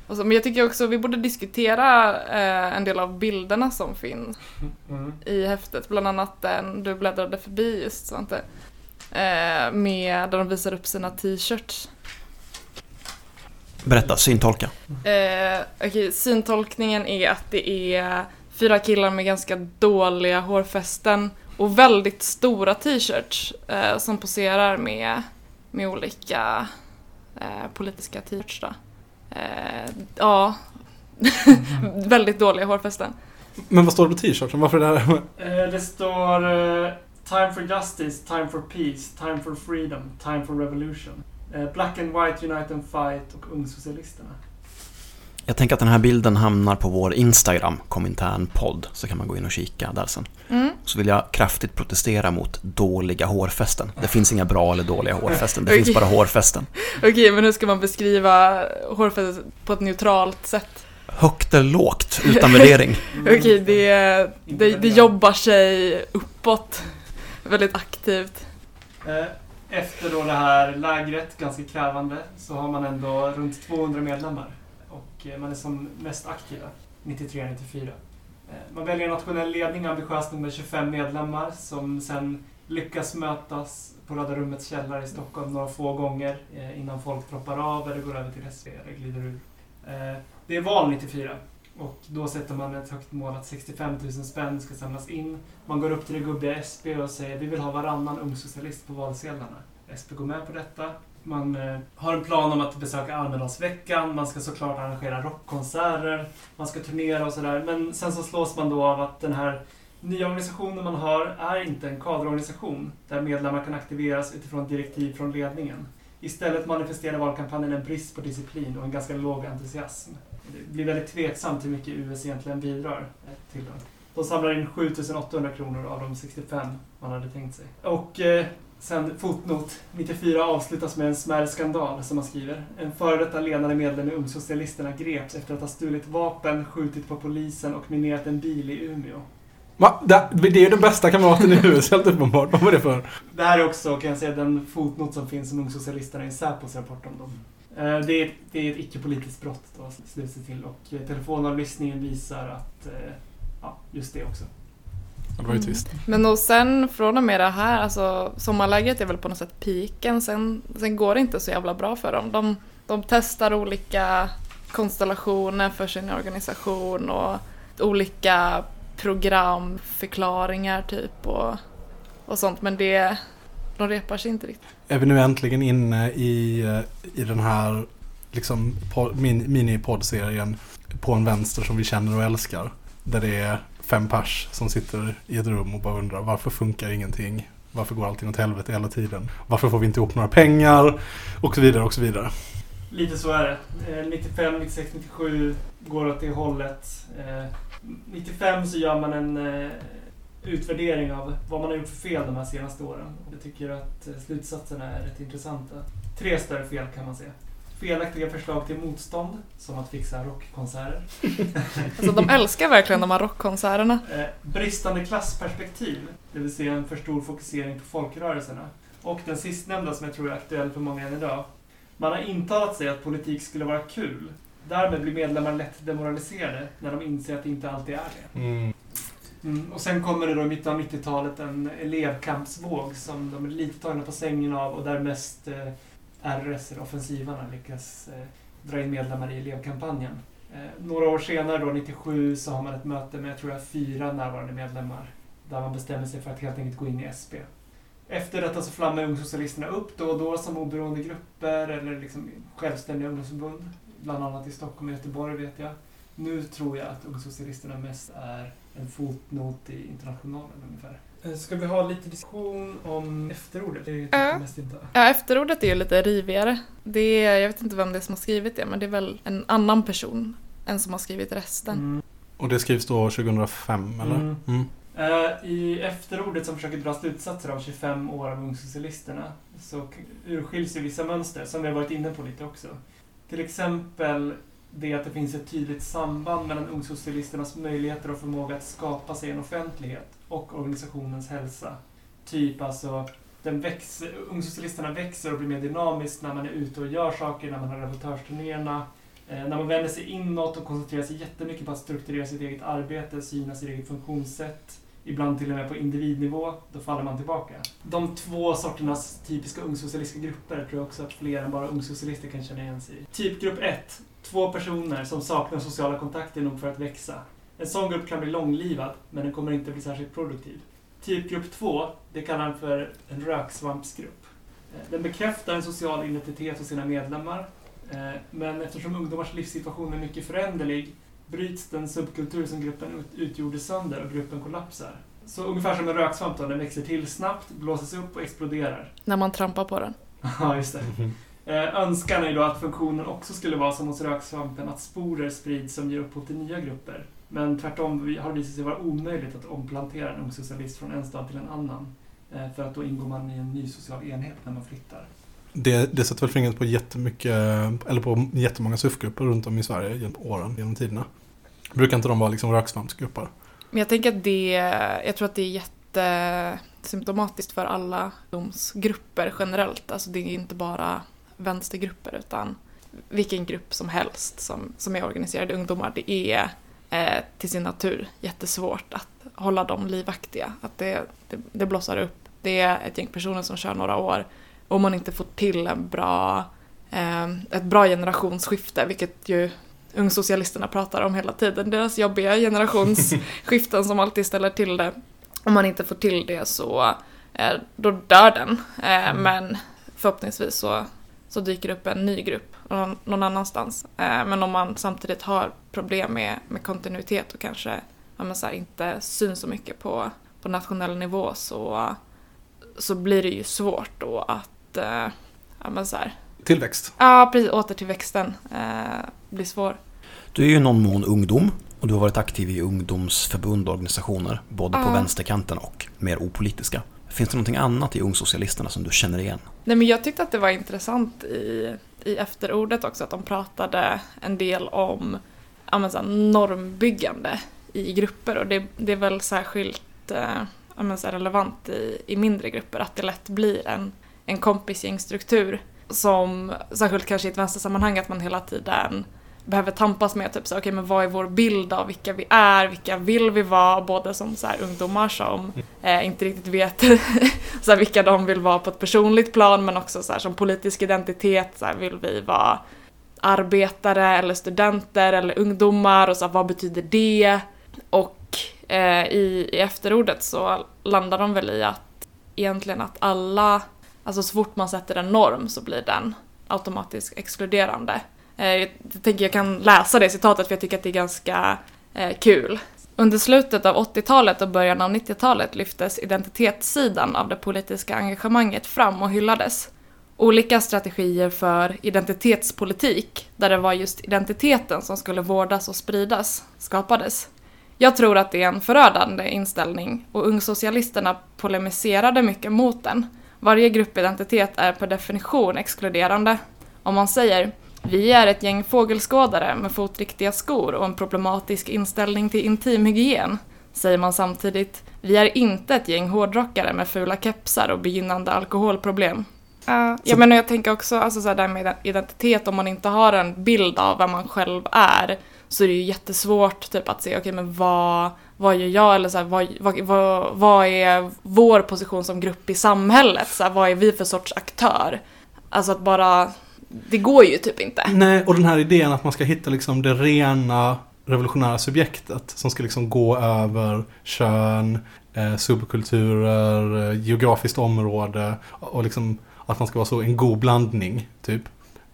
Och så, men jag tycker också vi borde diskutera eh, en del av bilderna som finns Mm. i häftet, bland annat den du bläddrade förbi just Svante. Eh, med där de visar upp sina t-shirts. Berätta, syntolka. Eh, okej, syntolkningen är att det är fyra killar med ganska dåliga hårfästen Och väldigt stora t-shirts eh, som poserar med, med olika eh, politiska t-shirts. Då. Eh, ja, väldigt dåliga hårfästen. Men vad står det på t-shirten? Varför är det här? Eh, det står eh, Time for justice, time for peace, time for freedom, time for revolution. Eh, Black and white, unite and fight och Ungsocialisterna. Jag tänker att den här bilden hamnar på vår Instagram, Komintern podd, så kan man gå in och kika där sen. Mm. Så vill jag kraftigt protestera mot dåliga hårfästen. Det finns inga bra eller dåliga hårfästen, det Okej. finns bara hårfästen. Okej, men hur ska man beskriva hårfästet på ett neutralt sätt? Högt eller lågt, utan värdering. Okej, det, det, det jobbar sig uppåt väldigt aktivt. Eh, Efter då det här lägret, ganska krävande, så har man ändå runt 200 medlemmar. Eh, man är som mest aktiva, 93-94. Eh, man väljer en nationell ledning, ambitiöst nummer 25 medlemmar, som sen lyckas mötas på Röda Rummets källare i Stockholm några få gånger eh, innan folk droppar av eller går över till SV eller glider ur. Det är val 94 och då sätter man ett högt mål att 65 000 spänn ska samlas in. Man går upp till det gubbiga SP och säger vi vill ha varannan ungsocialist på valsedlarna. SP går med på detta. Man eh, har en plan om att besöka Almedalsveckan, man ska såklart arrangera rockkonserter, man ska turnera och sådär. Men sen så slås man då av att den här nya organisationen man har är inte en kaderorganisation där medlemmar kan aktiveras utifrån direktiv från ledningen. Istället manifesterar valkampanjen en brist på disciplin och en ganska låg entusiasm. Det blir väldigt tveksamt hur mycket US egentligen bidrar till den. De samlar in 7800 kronor av de 65 man hade tänkt sig. Och eh, sen fotnot. 94 avslutas med en smärre skandal som man skriver. En före detta ledande medlem i Ungsocialisterna greps efter att ha stulit vapen, skjutit på polisen och minerat en bil i Umeå. Va? Det, är ju den bästa kamraten i huset, helt uppenbart. Vad var det för? Det här är också, kan jag säga, den fotnot som finns om Ungsocialisterna i Säpos rapport om dem. Eh, Det är, det är ett icke-politiskt brott då, sluts det till. Och eh, telefonavlyssningen visar att, eh, ja, just det också. Det var ju trist. Men och sen från och med det här, alltså sommarläget är väl på något sätt piken. Sen, sen går det inte så jävla bra för dem. De, de testar olika konstellationer för sin organisation och olika programförklaringar typ och, och sånt. Men det, de repar sig inte riktigt. Är vi nu äntligen inne i, eh, i den här liksom, min, mini-poddserien på en vänster som vi känner och älskar. Där det är fem pers som sitter i ett rum och bara undrar varför funkar ingenting? Varför går allting åt helvete hela tiden? Varför får vi inte ihop några pengar? Och så vidare och så vidare. Lite så är det. 95, 96, 97 går åt det hållet. Eh, 95 så gör man en eh, utvärdering av vad man har gjort för fel de här senaste åren. Jag tycker att eh, slutsatserna är rätt intressanta. Tre större fel kan man säga. Felaktiga förslag till motstånd, som att fixa rockkonserter. Alltså de älskar verkligen de här rockkonserterna. Eh, bristande klassperspektiv, det vill säga en för stor fokusering på folkrörelserna. Och den sistnämnda som jag tror är aktuell för många än idag. Man har intalat sig att politik skulle vara kul. Därmed blir medlemmar lätt demoraliserade när de inser att det inte alltid är det. Mm, och sen kommer det då i mitten av 90-talet en elevkampsvåg som de är lite tagna på sängen av och där mest eh, RS, eller offensivarna, lyckas eh, dra in medlemmar i elevkampanjen. Eh, några år senare, då 97, så har man ett möte med, jag tror jag, fyra närvarande medlemmar. Där man bestämmer sig för att helt enkelt gå in i SP. Efter detta så flammar Ungsocialisterna upp då och då som oberoende grupper eller liksom självständiga ungdomsförbund. Bland annat i Stockholm och Göteborg vet jag. Nu tror jag att Ungsocialisterna mest är en fotnot i Internationalen ungefär. Eh, Ska vi ha lite diskussion om efterordet? Det är Ja. typ mest inte. Ja, efterordet är ju lite rivigare. Det är, jag vet inte vem det är som har skrivit det, men det är väl en annan person än som har skrivit resten. Mm. Och det skrivs då 2005 eller? Mm. Mm. Eh, I efterordet som försöker dra slutsatser av 25 år av Ungsocialisterna så urskiljs ju vissa mönster som vi har varit inne på lite också. Till exempel det att det finns ett tydligt samband mellan Ungsocialisternas möjligheter och förmåga att skapa sig en offentlighet och organisationens hälsa. Typ alltså, den växer, Ungsocialisterna växer och blir mer dynamiskt när man är ute och gör saker, när man har rapportörsturnéerna, eh, när man vänder sig inåt och koncentrerar sig jättemycket på att strukturera sitt eget arbete, syna sitt eget funktionssätt, ibland till och med på individnivå, då faller man tillbaka. De två sorternas typiska ungsocialistiska grupper tror jag också att fler än bara ungsocialister kan känna igen sig i. Typgrupp 1. Två personer som saknar sociala kontakter nog för att växa. En sån grupp kan bli långlivad, men den kommer inte bli särskilt produktiv. Typgrupp 2, det kallar han för en röksvampsgrupp. Eh, Den bekräftar en social identitet hos sina medlemmar, eh, men eftersom ungdomars livssituation är mycket föränderlig bryts den subkultur som gruppen ut- utgjorde sönder och gruppen kollapsar. Så ungefär som en röksvamp då, den växer till snabbt, blåses upp och exploderar. När man trampar på den. Ja, just det. Eh, önskan är då att funktionen också skulle vara som hos röksvampen, att sporer sprids som ger upphov till nya grupper. Men tvärtom har det visat sig vara omöjligt att omplantera en ung socialist från en stad till en annan. Eh, för att då ingår man i en ny social enhet när man flyttar. Det, det sätter väl fingret på jättemycket, eller på jättemånga SUF-grupper runt om i Sverige genom åren, genom tiderna. Brukar inte de vara liksom röksvampsgrupper? Men jag tänker att det, jag tror att det är jättesymptomatiskt för alla ungdomsgrupper generellt. Alltså det är inte bara vänstergrupper utan vilken grupp som helst som, som är organiserade ungdomar. Det är eh, till sin natur jättesvårt att hålla dem livaktiga. Att det, det, det blossar upp. Det är ett gäng personer som kör några år och om man inte får till en bra, eh, ett bra generationsskifte, vilket ju ungsocialisterna pratar om hela tiden, deras jobbiga generationsskiften som alltid ställer till det. Om man inte får till det så eh, då dör den. Eh, Men förhoppningsvis så, så dyker upp en ny grupp någon, någon annanstans. Eh, Men om man samtidigt har problem med, med kontinuitet och kanske ja, men så här, inte syns så mycket på, på nationell nivå så, så blir det ju svårt då att eh, ja, men så här, Tillväxt. ja, precis, återtillväxten eh, blir svår. Du är ju i någon mån ungdom och du har varit aktiv i ungdomsförbund och organisationer, både på Ja. vänsterkanten och mer opolitiska. Finns det någonting annat i Ungsocialisterna som du känner igen? Nej, men jag tyckte att det var intressant i, i efterordet också att de pratade en del om ja, men så här, normbyggande i grupper och det, det är väl särskilt eh, ja, men så här, relevant i, i mindre grupper att det lätt blir en, en kompisgängstruktur som särskilt kanske i ett vänstersammanhang att man hela tiden behöver tampas med typ så okej men vad är vår bild av vilka vi är, vilka vill vi vara, både som så här, ungdomar som eh, inte riktigt vet så här, vilka de vill vara på ett personligt plan men också så här, som politisk identitet, så här, vill vi vara arbetare eller studenter eller ungdomar och så vad betyder det? Och eh, i, i efterordet så landar de väl i att egentligen att alla, alltså så fort man sätter en norm så blir den automatiskt exkluderande. Eh, jag tänker jag kan läsa det citatet för jag tycker att det är ganska eh, kul. Under slutet av 80-talet och början av 90-talet lyftes identitetssidan av det politiska engagemanget fram och hyllades. Olika strategier för identitetspolitik, där det var just identiteten som skulle vårdas och spridas, skapades. Jag tror att det är en förödande inställning och ungsocialisterna polemiserade mycket mot den. Varje gruppidentitet är per definition exkluderande. Om man säger vi är ett gäng fågelskådare med fotriktiga skor och en problematisk inställning till intimhygien, säger man samtidigt vi är inte ett gäng hårdrockare med fula kepsar och begynnande alkoholproblem. Uh, jag menar, jag tänker också alltså, så här, där med identitet, om man inte har en bild av vem man själv är, så är det ju jättesvårt typ, att se, okej men vad, vad gör jag, eller så här, vad, vad, vad, vad är vår position som grupp i samhället, så här, vad är vi för sorts aktör? Alltså att bara, det går ju typ inte. Nej, och den här idén att man ska hitta liksom det rena revolutionära subjektet som ska liksom gå över kön, eh, subkulturer, eh, geografiskt område och liksom att man ska vara så en god blandning, typ.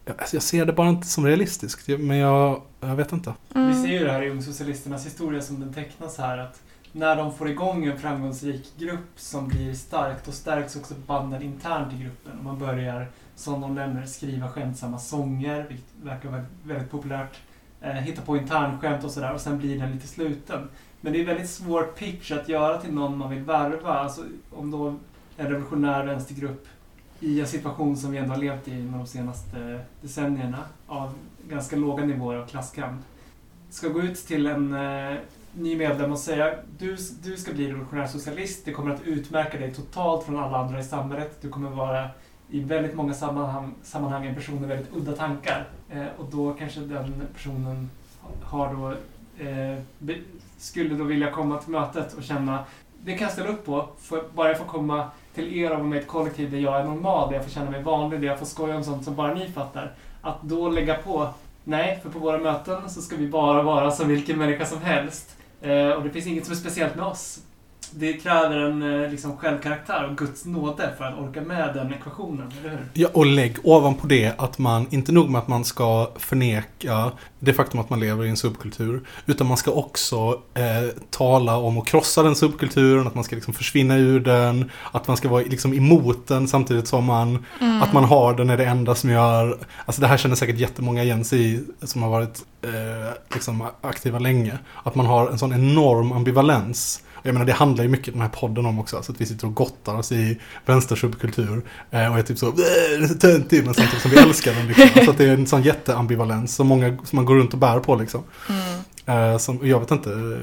Jag, alltså, jag ser det bara inte som realistiskt, men jag, jag vet inte. Mm. Vi ser ju det här i Ungsocialisternas historia som den tecknas här att när de får igång en framgångsrik grupp som blir stark, då stärks också banden internt i gruppen. Och man börjar, som de nämner, skriva skämtsamma sånger, vilket verkar vara väldigt populärt. Eh, hitta på internskämt och sådär och sen blir den lite sluten. Men det är en väldigt svår pitch att göra till någon man vill värva. Alltså om då en revolutionär vänstergrupp i en situation som vi ändå har levt i de senaste decennierna av ganska låga nivåer av klasskamp ska gå ut till en eh, ny medlem och säga du, du ska bli revolutionär socialist, det kommer att utmärka dig totalt från alla andra i samhället. Du kommer vara i väldigt många sammanhang, sammanhang en person med väldigt udda tankar. Eh, och då kanske den personen har då, eh, be, skulle då vilja komma till mötet och känna det kan jag ställa upp på, för, bara jag får komma till er och vara med i ett kollektiv där jag är normal, där jag får känna mig vanlig, där jag får skoja om sånt som bara ni fattar. Att då lägga på Nej, för på våra möten så ska vi bara vara som vilken människa som helst. Eh, och det finns inget som är speciellt med oss det kräver en eh, liksom, självkaraktär och Guds nåde för att orka med den ekvationen, eller hur? Ja, och lägg ovanpå det att man, inte nog med att man ska förneka det faktum att man lever i en subkultur, utan man ska också eh, tala om att krossa den subkulturen, att man ska liksom försvinna ur den, att man ska vara liksom emot den samtidigt som man, Mm. att man har den är det enda som gör, alltså det här känner säkert jättemånga igen sig i, som har varit eh, liksom aktiva länge, att man har en sån enorm ambivalens. Jag menar det handlar ju mycket den här podden om också, så att vi sitter och gottar oss i vänstersubkultur eh, och är typ så, "Äh, det är så töntigt, men samtidigt som vi älskar den liksom. Så att det är en sån jätteambivalens som många, som man går runt och bär på liksom. Mm. Eh, som, jag vet inte,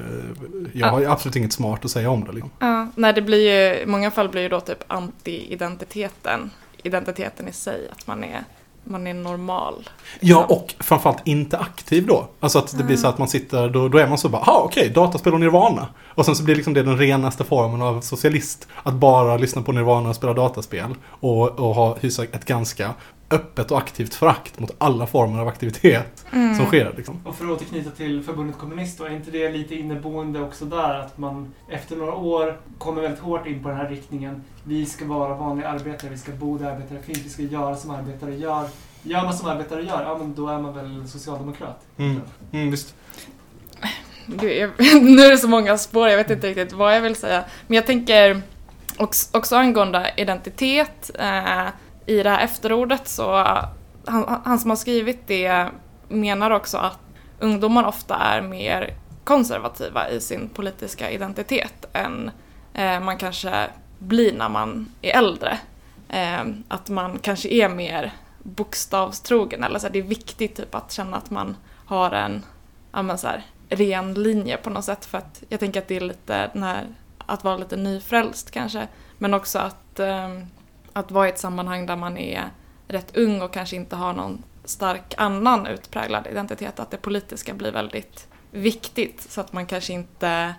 jag har ju absolut inget smart att säga om det liksom. Ja, nej det blir ju, i många fall blir ju då typ anti-identiteten, identiteten i sig, att man är, man är normal. Ja, och framförallt inte aktiv då. Alltså att det blir så att man sitter, då, då är man så bara, ah okej, dataspel och Nirvana. Och sen så blir liksom det den renaste formen av socialist. Att bara lyssna på Nirvana och spela dataspel. Och, och ha, hysa ett ganska öppet och aktivt förakt mot alla former av aktivitet Mm. som sker liksom. Och för att återknyta till förbundet kommunist då, är inte det lite inneboende också där? Att man efter några år kommer väldigt hårt in på den här riktningen. Vi ska vara vanliga arbetare, vi ska bo där arbetare finns, vi ska göra som arbetare gör. Gör man som arbetare gör, ja men då är man väl socialdemokrat. Mm. Mm, visst. Gud, jag, nu är det så många spår, jag vet inte riktigt vad jag vill säga. Men jag tänker också, också angående identitet. Eh, i det här efterordet så, han, han som har skrivit det menar också att ungdomar ofta är mer konservativa i sin politiska identitet än eh, man kanske blir när man är äldre. Eh, att man kanske är mer bokstavstrogen eller så här, det är viktigt typ att känna att man har en ja, men så här, ren linje på något sätt för att jag tänker att det är lite den här att vara lite nyfrälst kanske men också att, eh, att vara i ett sammanhang där man är rätt ung och kanske inte har någon stark annan utpräglad identitet att det politiska blir väldigt viktigt så att man kanske inte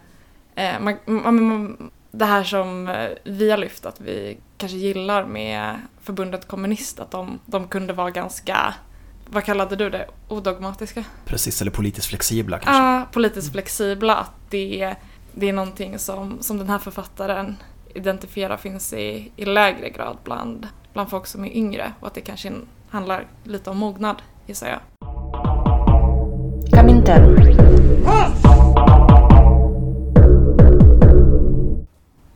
eh, man, man, man, det här som eh, vi har lyft att vi kanske gillar med förbundet kommunist att de, de kunde vara ganska vad kallade du det? Odogmatiska? Precis, eller politiskt flexibla kanske. Ja, politiskt flexibla. Att det, det är någonting som, som den här författaren identifierar finns i, i lägre grad bland, bland folk som är yngre. Och att det kanske handlar lite om mognad, gissar jag.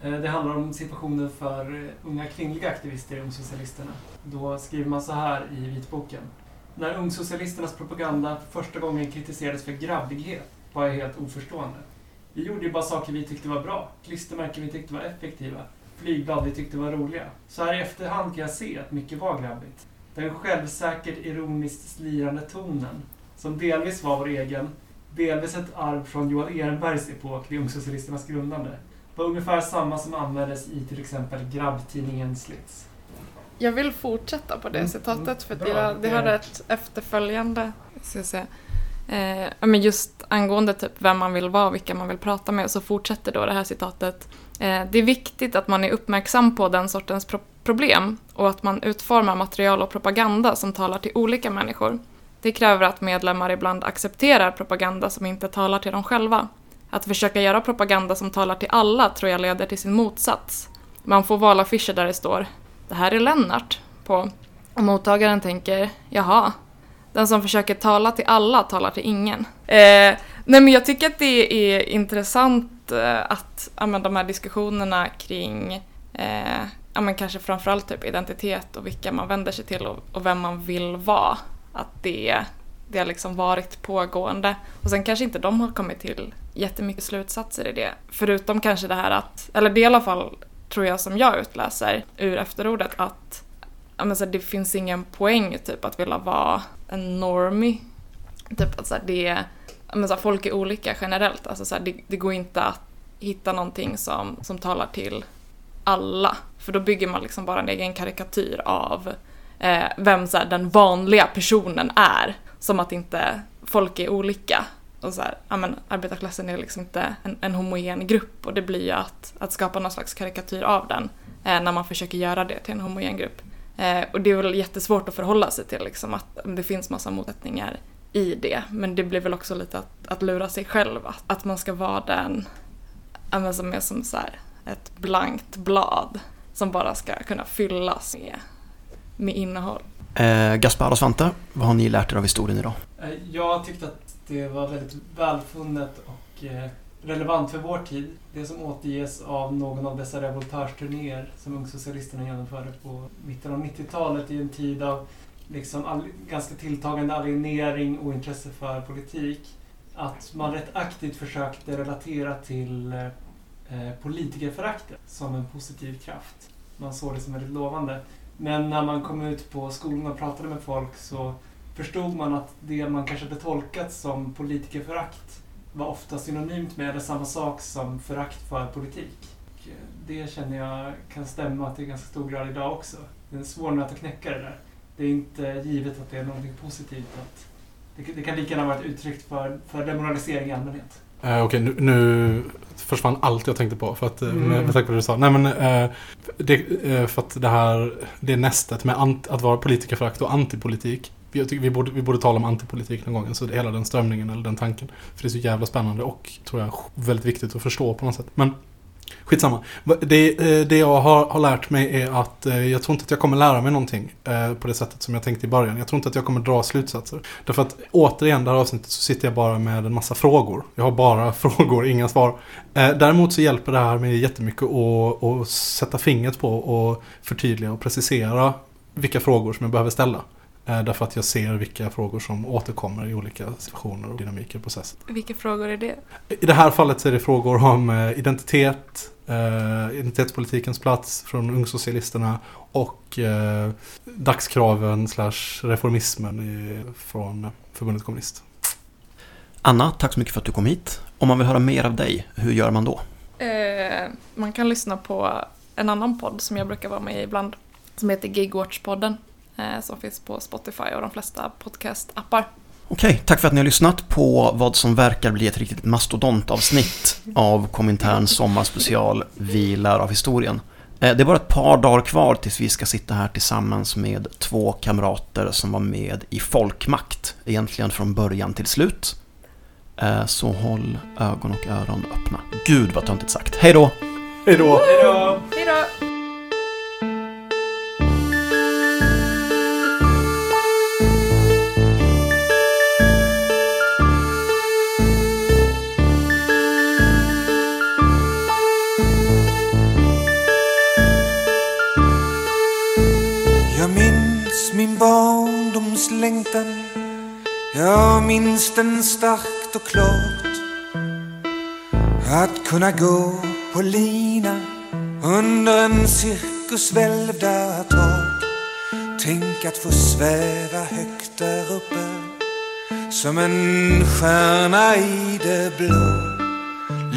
Eh, Det handlar om situationen för unga kvinnliga aktivister i Ungsocialisterna. Då skriver man så här i vitboken. När Ungsocialisternas propaganda för första gången kritiserades för grabbighet var jag helt oförstående. Vi gjorde ju bara saker vi tyckte var bra, klistermärken vi tyckte var effektiva, flygblad vi tyckte var roliga. Så här i efterhand kan jag se att mycket var grabbigt. Den självsäkert ironiskt slirande tonen, som delvis var vår egen, delvis ett arv från Johan Ehrenbergs epok vid Ungsocialisternas grundande, var ungefär samma som användes i till exempel grabbtidningen Slits. Jag vill fortsätta på det Mm, citatet för jag, det har ett efterföljande. Ska jag säga. Eh, men just angående typ vem man vill vara och vilka man vill prata med så fortsätter då det här citatet. Eh, det är viktigt att man är uppmärksam på den sortens pro- problem och att man utformar material och propaganda som talar till olika människor. Det kräver att medlemmar ibland accepterar propaganda som inte talar till dem själva. Att försöka göra propaganda som talar till alla tror jag leder till sin motsats. Man får valaffischer där det står “Det här är Lennart” på. Och mottagaren tänker “Jaha, den som försöker tala till alla talar till ingen”. Eh, nej men jag tycker att det är intressant eh, att ja, men de här diskussionerna kring eh, ja, men kanske framförallt typ identitet och vilka man vänder sig till och, och vem man vill vara. Att det, det har liksom varit pågående. Och sen kanske inte de har kommit till jättemycket slutsatser i det. Förutom kanske det här att, eller det är i alla fall tror jag som jag utläser ur efterordet att ja, men så det finns ingen poäng typ att vilja vara en normie. Typ att så här, det är, men så här, folk är olika generellt. Alltså, så här, det, det går inte att hitta någonting som, som talar till alla. För då bygger man liksom bara en egen karikatyr av eh, vem så här, den vanliga personen är. Som att inte folk är olika. Och så här, ja, men, arbetarklassen är liksom inte en, en homogen grupp och det blir ju att, att skapa någon slags karikatyr av den eh, när man försöker göra det till en homogen grupp. Eh, och det är väl jättesvårt att förhålla sig till liksom, att det finns massa motsättningar i det. Men det blir väl också lite att, att lura sig själv, att, att man ska vara den som är som så här ett blankt blad som bara ska kunna fyllas med, med innehåll. Eh, Gaspar och Svante, vad har ni lärt er av historien idag? Eh, Jag tyckte att det var väldigt välfunnet och eh, relevant för vår tid. Det som återges av någon av dessa revoltörsturnéer som ungsocialisterna genomförde på mitten av 90-talet i en tid av liksom all, ganska tilltagande alienering och intresse för politik. Att man rätt aktivt försökte relatera till eh, politikerföraktet som en positiv kraft. Man såg det som väldigt lovande. Men när man kom ut på skolan och pratade med folk så förstod man att det man kanske hade tolkat som politikerförakt var ofta synonymt med eller samma sak som förakt för politik. Det känner jag kan stämma till ganska stor grad idag också. Det är en svår nöt att knäcka det där. Det är inte givet att det är någonting positivt. Att det, det kan lika gärna vara ett uttryck för, för demoralisering i allmänhet. Eh, Okej, nu, nu försvann allt jag tänkte på för att, eh, Mm. med, med tanke på det du sa. Nej men, eh, det, eh, för att det här, det nästet med ant, att vara politikerförakt och antipolitik. Jag tycker vi borde, vi borde tala om antipolitik någon gång, alltså hela den strömningen eller den tanken. För det är så jävla spännande och, tror jag, väldigt viktigt att förstå på något sätt. Men Skitsamma. Det, eh, det jag har, har lärt mig är att eh, jag tror inte att jag kommer lära mig någonting eh, på det sättet som jag tänkte i början. Jag tror inte att jag kommer dra slutsatser. Därför att återigen, det här avsnittet så sitter jag bara med en massa frågor. Jag har bara frågor, inga svar. Däremot så hjälper det här mig jättemycket att, att sätta fingret på och förtydliga och precisera vilka frågor som jag behöver ställa. Eh, Därför att jag ser vilka frågor som återkommer i olika situationer och dynamiker i processen. Vilka frågor är det? I det här fallet så är det frågor om eh, identitet, eh, identitetspolitikens plats från ungsocialisterna och dagskraven slash reformismen från Förbundet Kommunist. Anna, tack så mycket för att du kom hit. Om man vill höra mer av dig, hur gör man då? Eh, man kan lyssna på en annan podd som jag brukar vara med i ibland. Som heter Gigwatch-podden. Eh, som finns på Spotify och de flesta podcast-appar. Okej, tack för att ni har lyssnat på vad som verkar bli ett riktigt mastodontavsnitt av Komintern sommarspecial Vi lär av historien. Eh, Det är bara ett par dagar kvar tills vi ska sitta här tillsammans med två kamrater som var med i Folkmakt, egentligen från början till slut. Eh, Så håll ögon och öron öppna. Gud vad töntigt sagt. Hej då! Hej då! Hej då! Längtan. Jag minns den starkt och klart. Att kunna gå på lina under en cirkus välvda tak. Tänk att få sväva högt där uppe som en stjärna i det blå.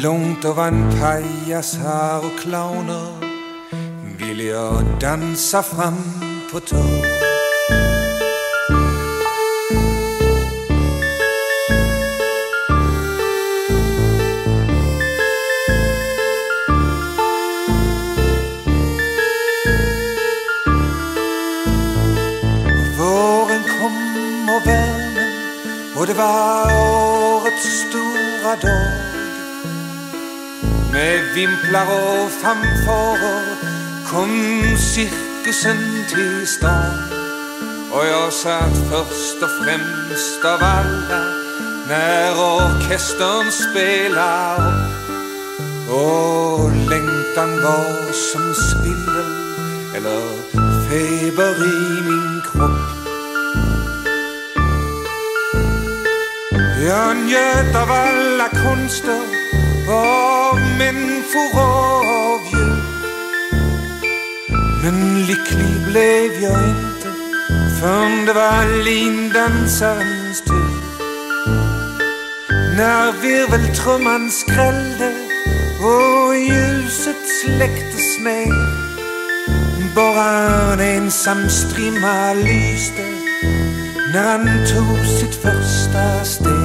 Långt ovan pajasar och clowner vill jag dansa fram på tå. Det var årets stora dag. Med vimplar och fanfarer kom cirkusen till stan. Och jag satt först och främst av alla när orkestern spelar och längtan var som svindel eller feber i min kropp. Jag njöt av alla konster av människor och av djur Men lycklig blev jag inte förrän det var lindansarens tur. När virveltrumman skrällde och ljuset släcktes ner Bara en ensam strimma lyste när han tog sitt första steg.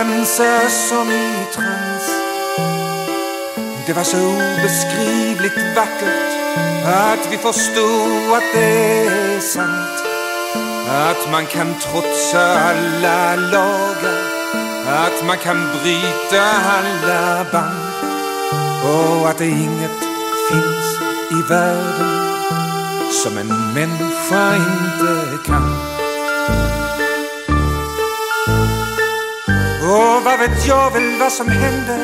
Dansa som i trans Det var så obeskrivligt vackert Att vi förstod att det är sant. Att man kan trotsa alla lagar Att man kan bryta alla band. Och att det inget finns i världen som en människa inte kan. Och vad vet jag väl vad som hände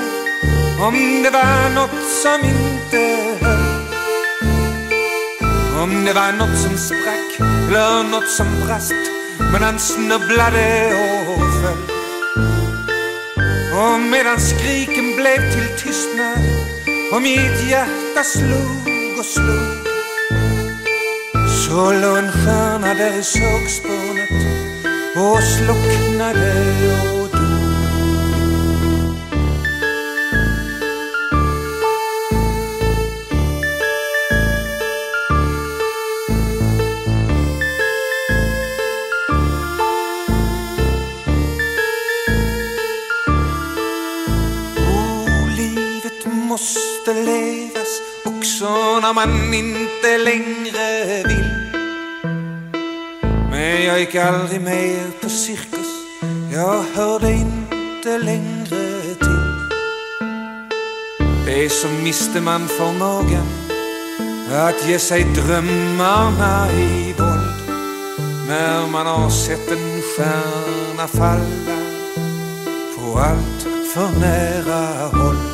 om det var något som inte höll. Om det var något som sprack eller något som brast men han snubblade och föll. Och medan skriken blev till tystnad och mitt hjärta slog och slog så låg en stjärna där i sågspånet och slocknade och måste levas också när man inte längre vill. Men jag gick aldrig mer på cirkus, jag hörde inte längre till. Det är som miste man förmågan att ge sig drömmarna i våld när man har sett en stjärna falla på allt för nära håll.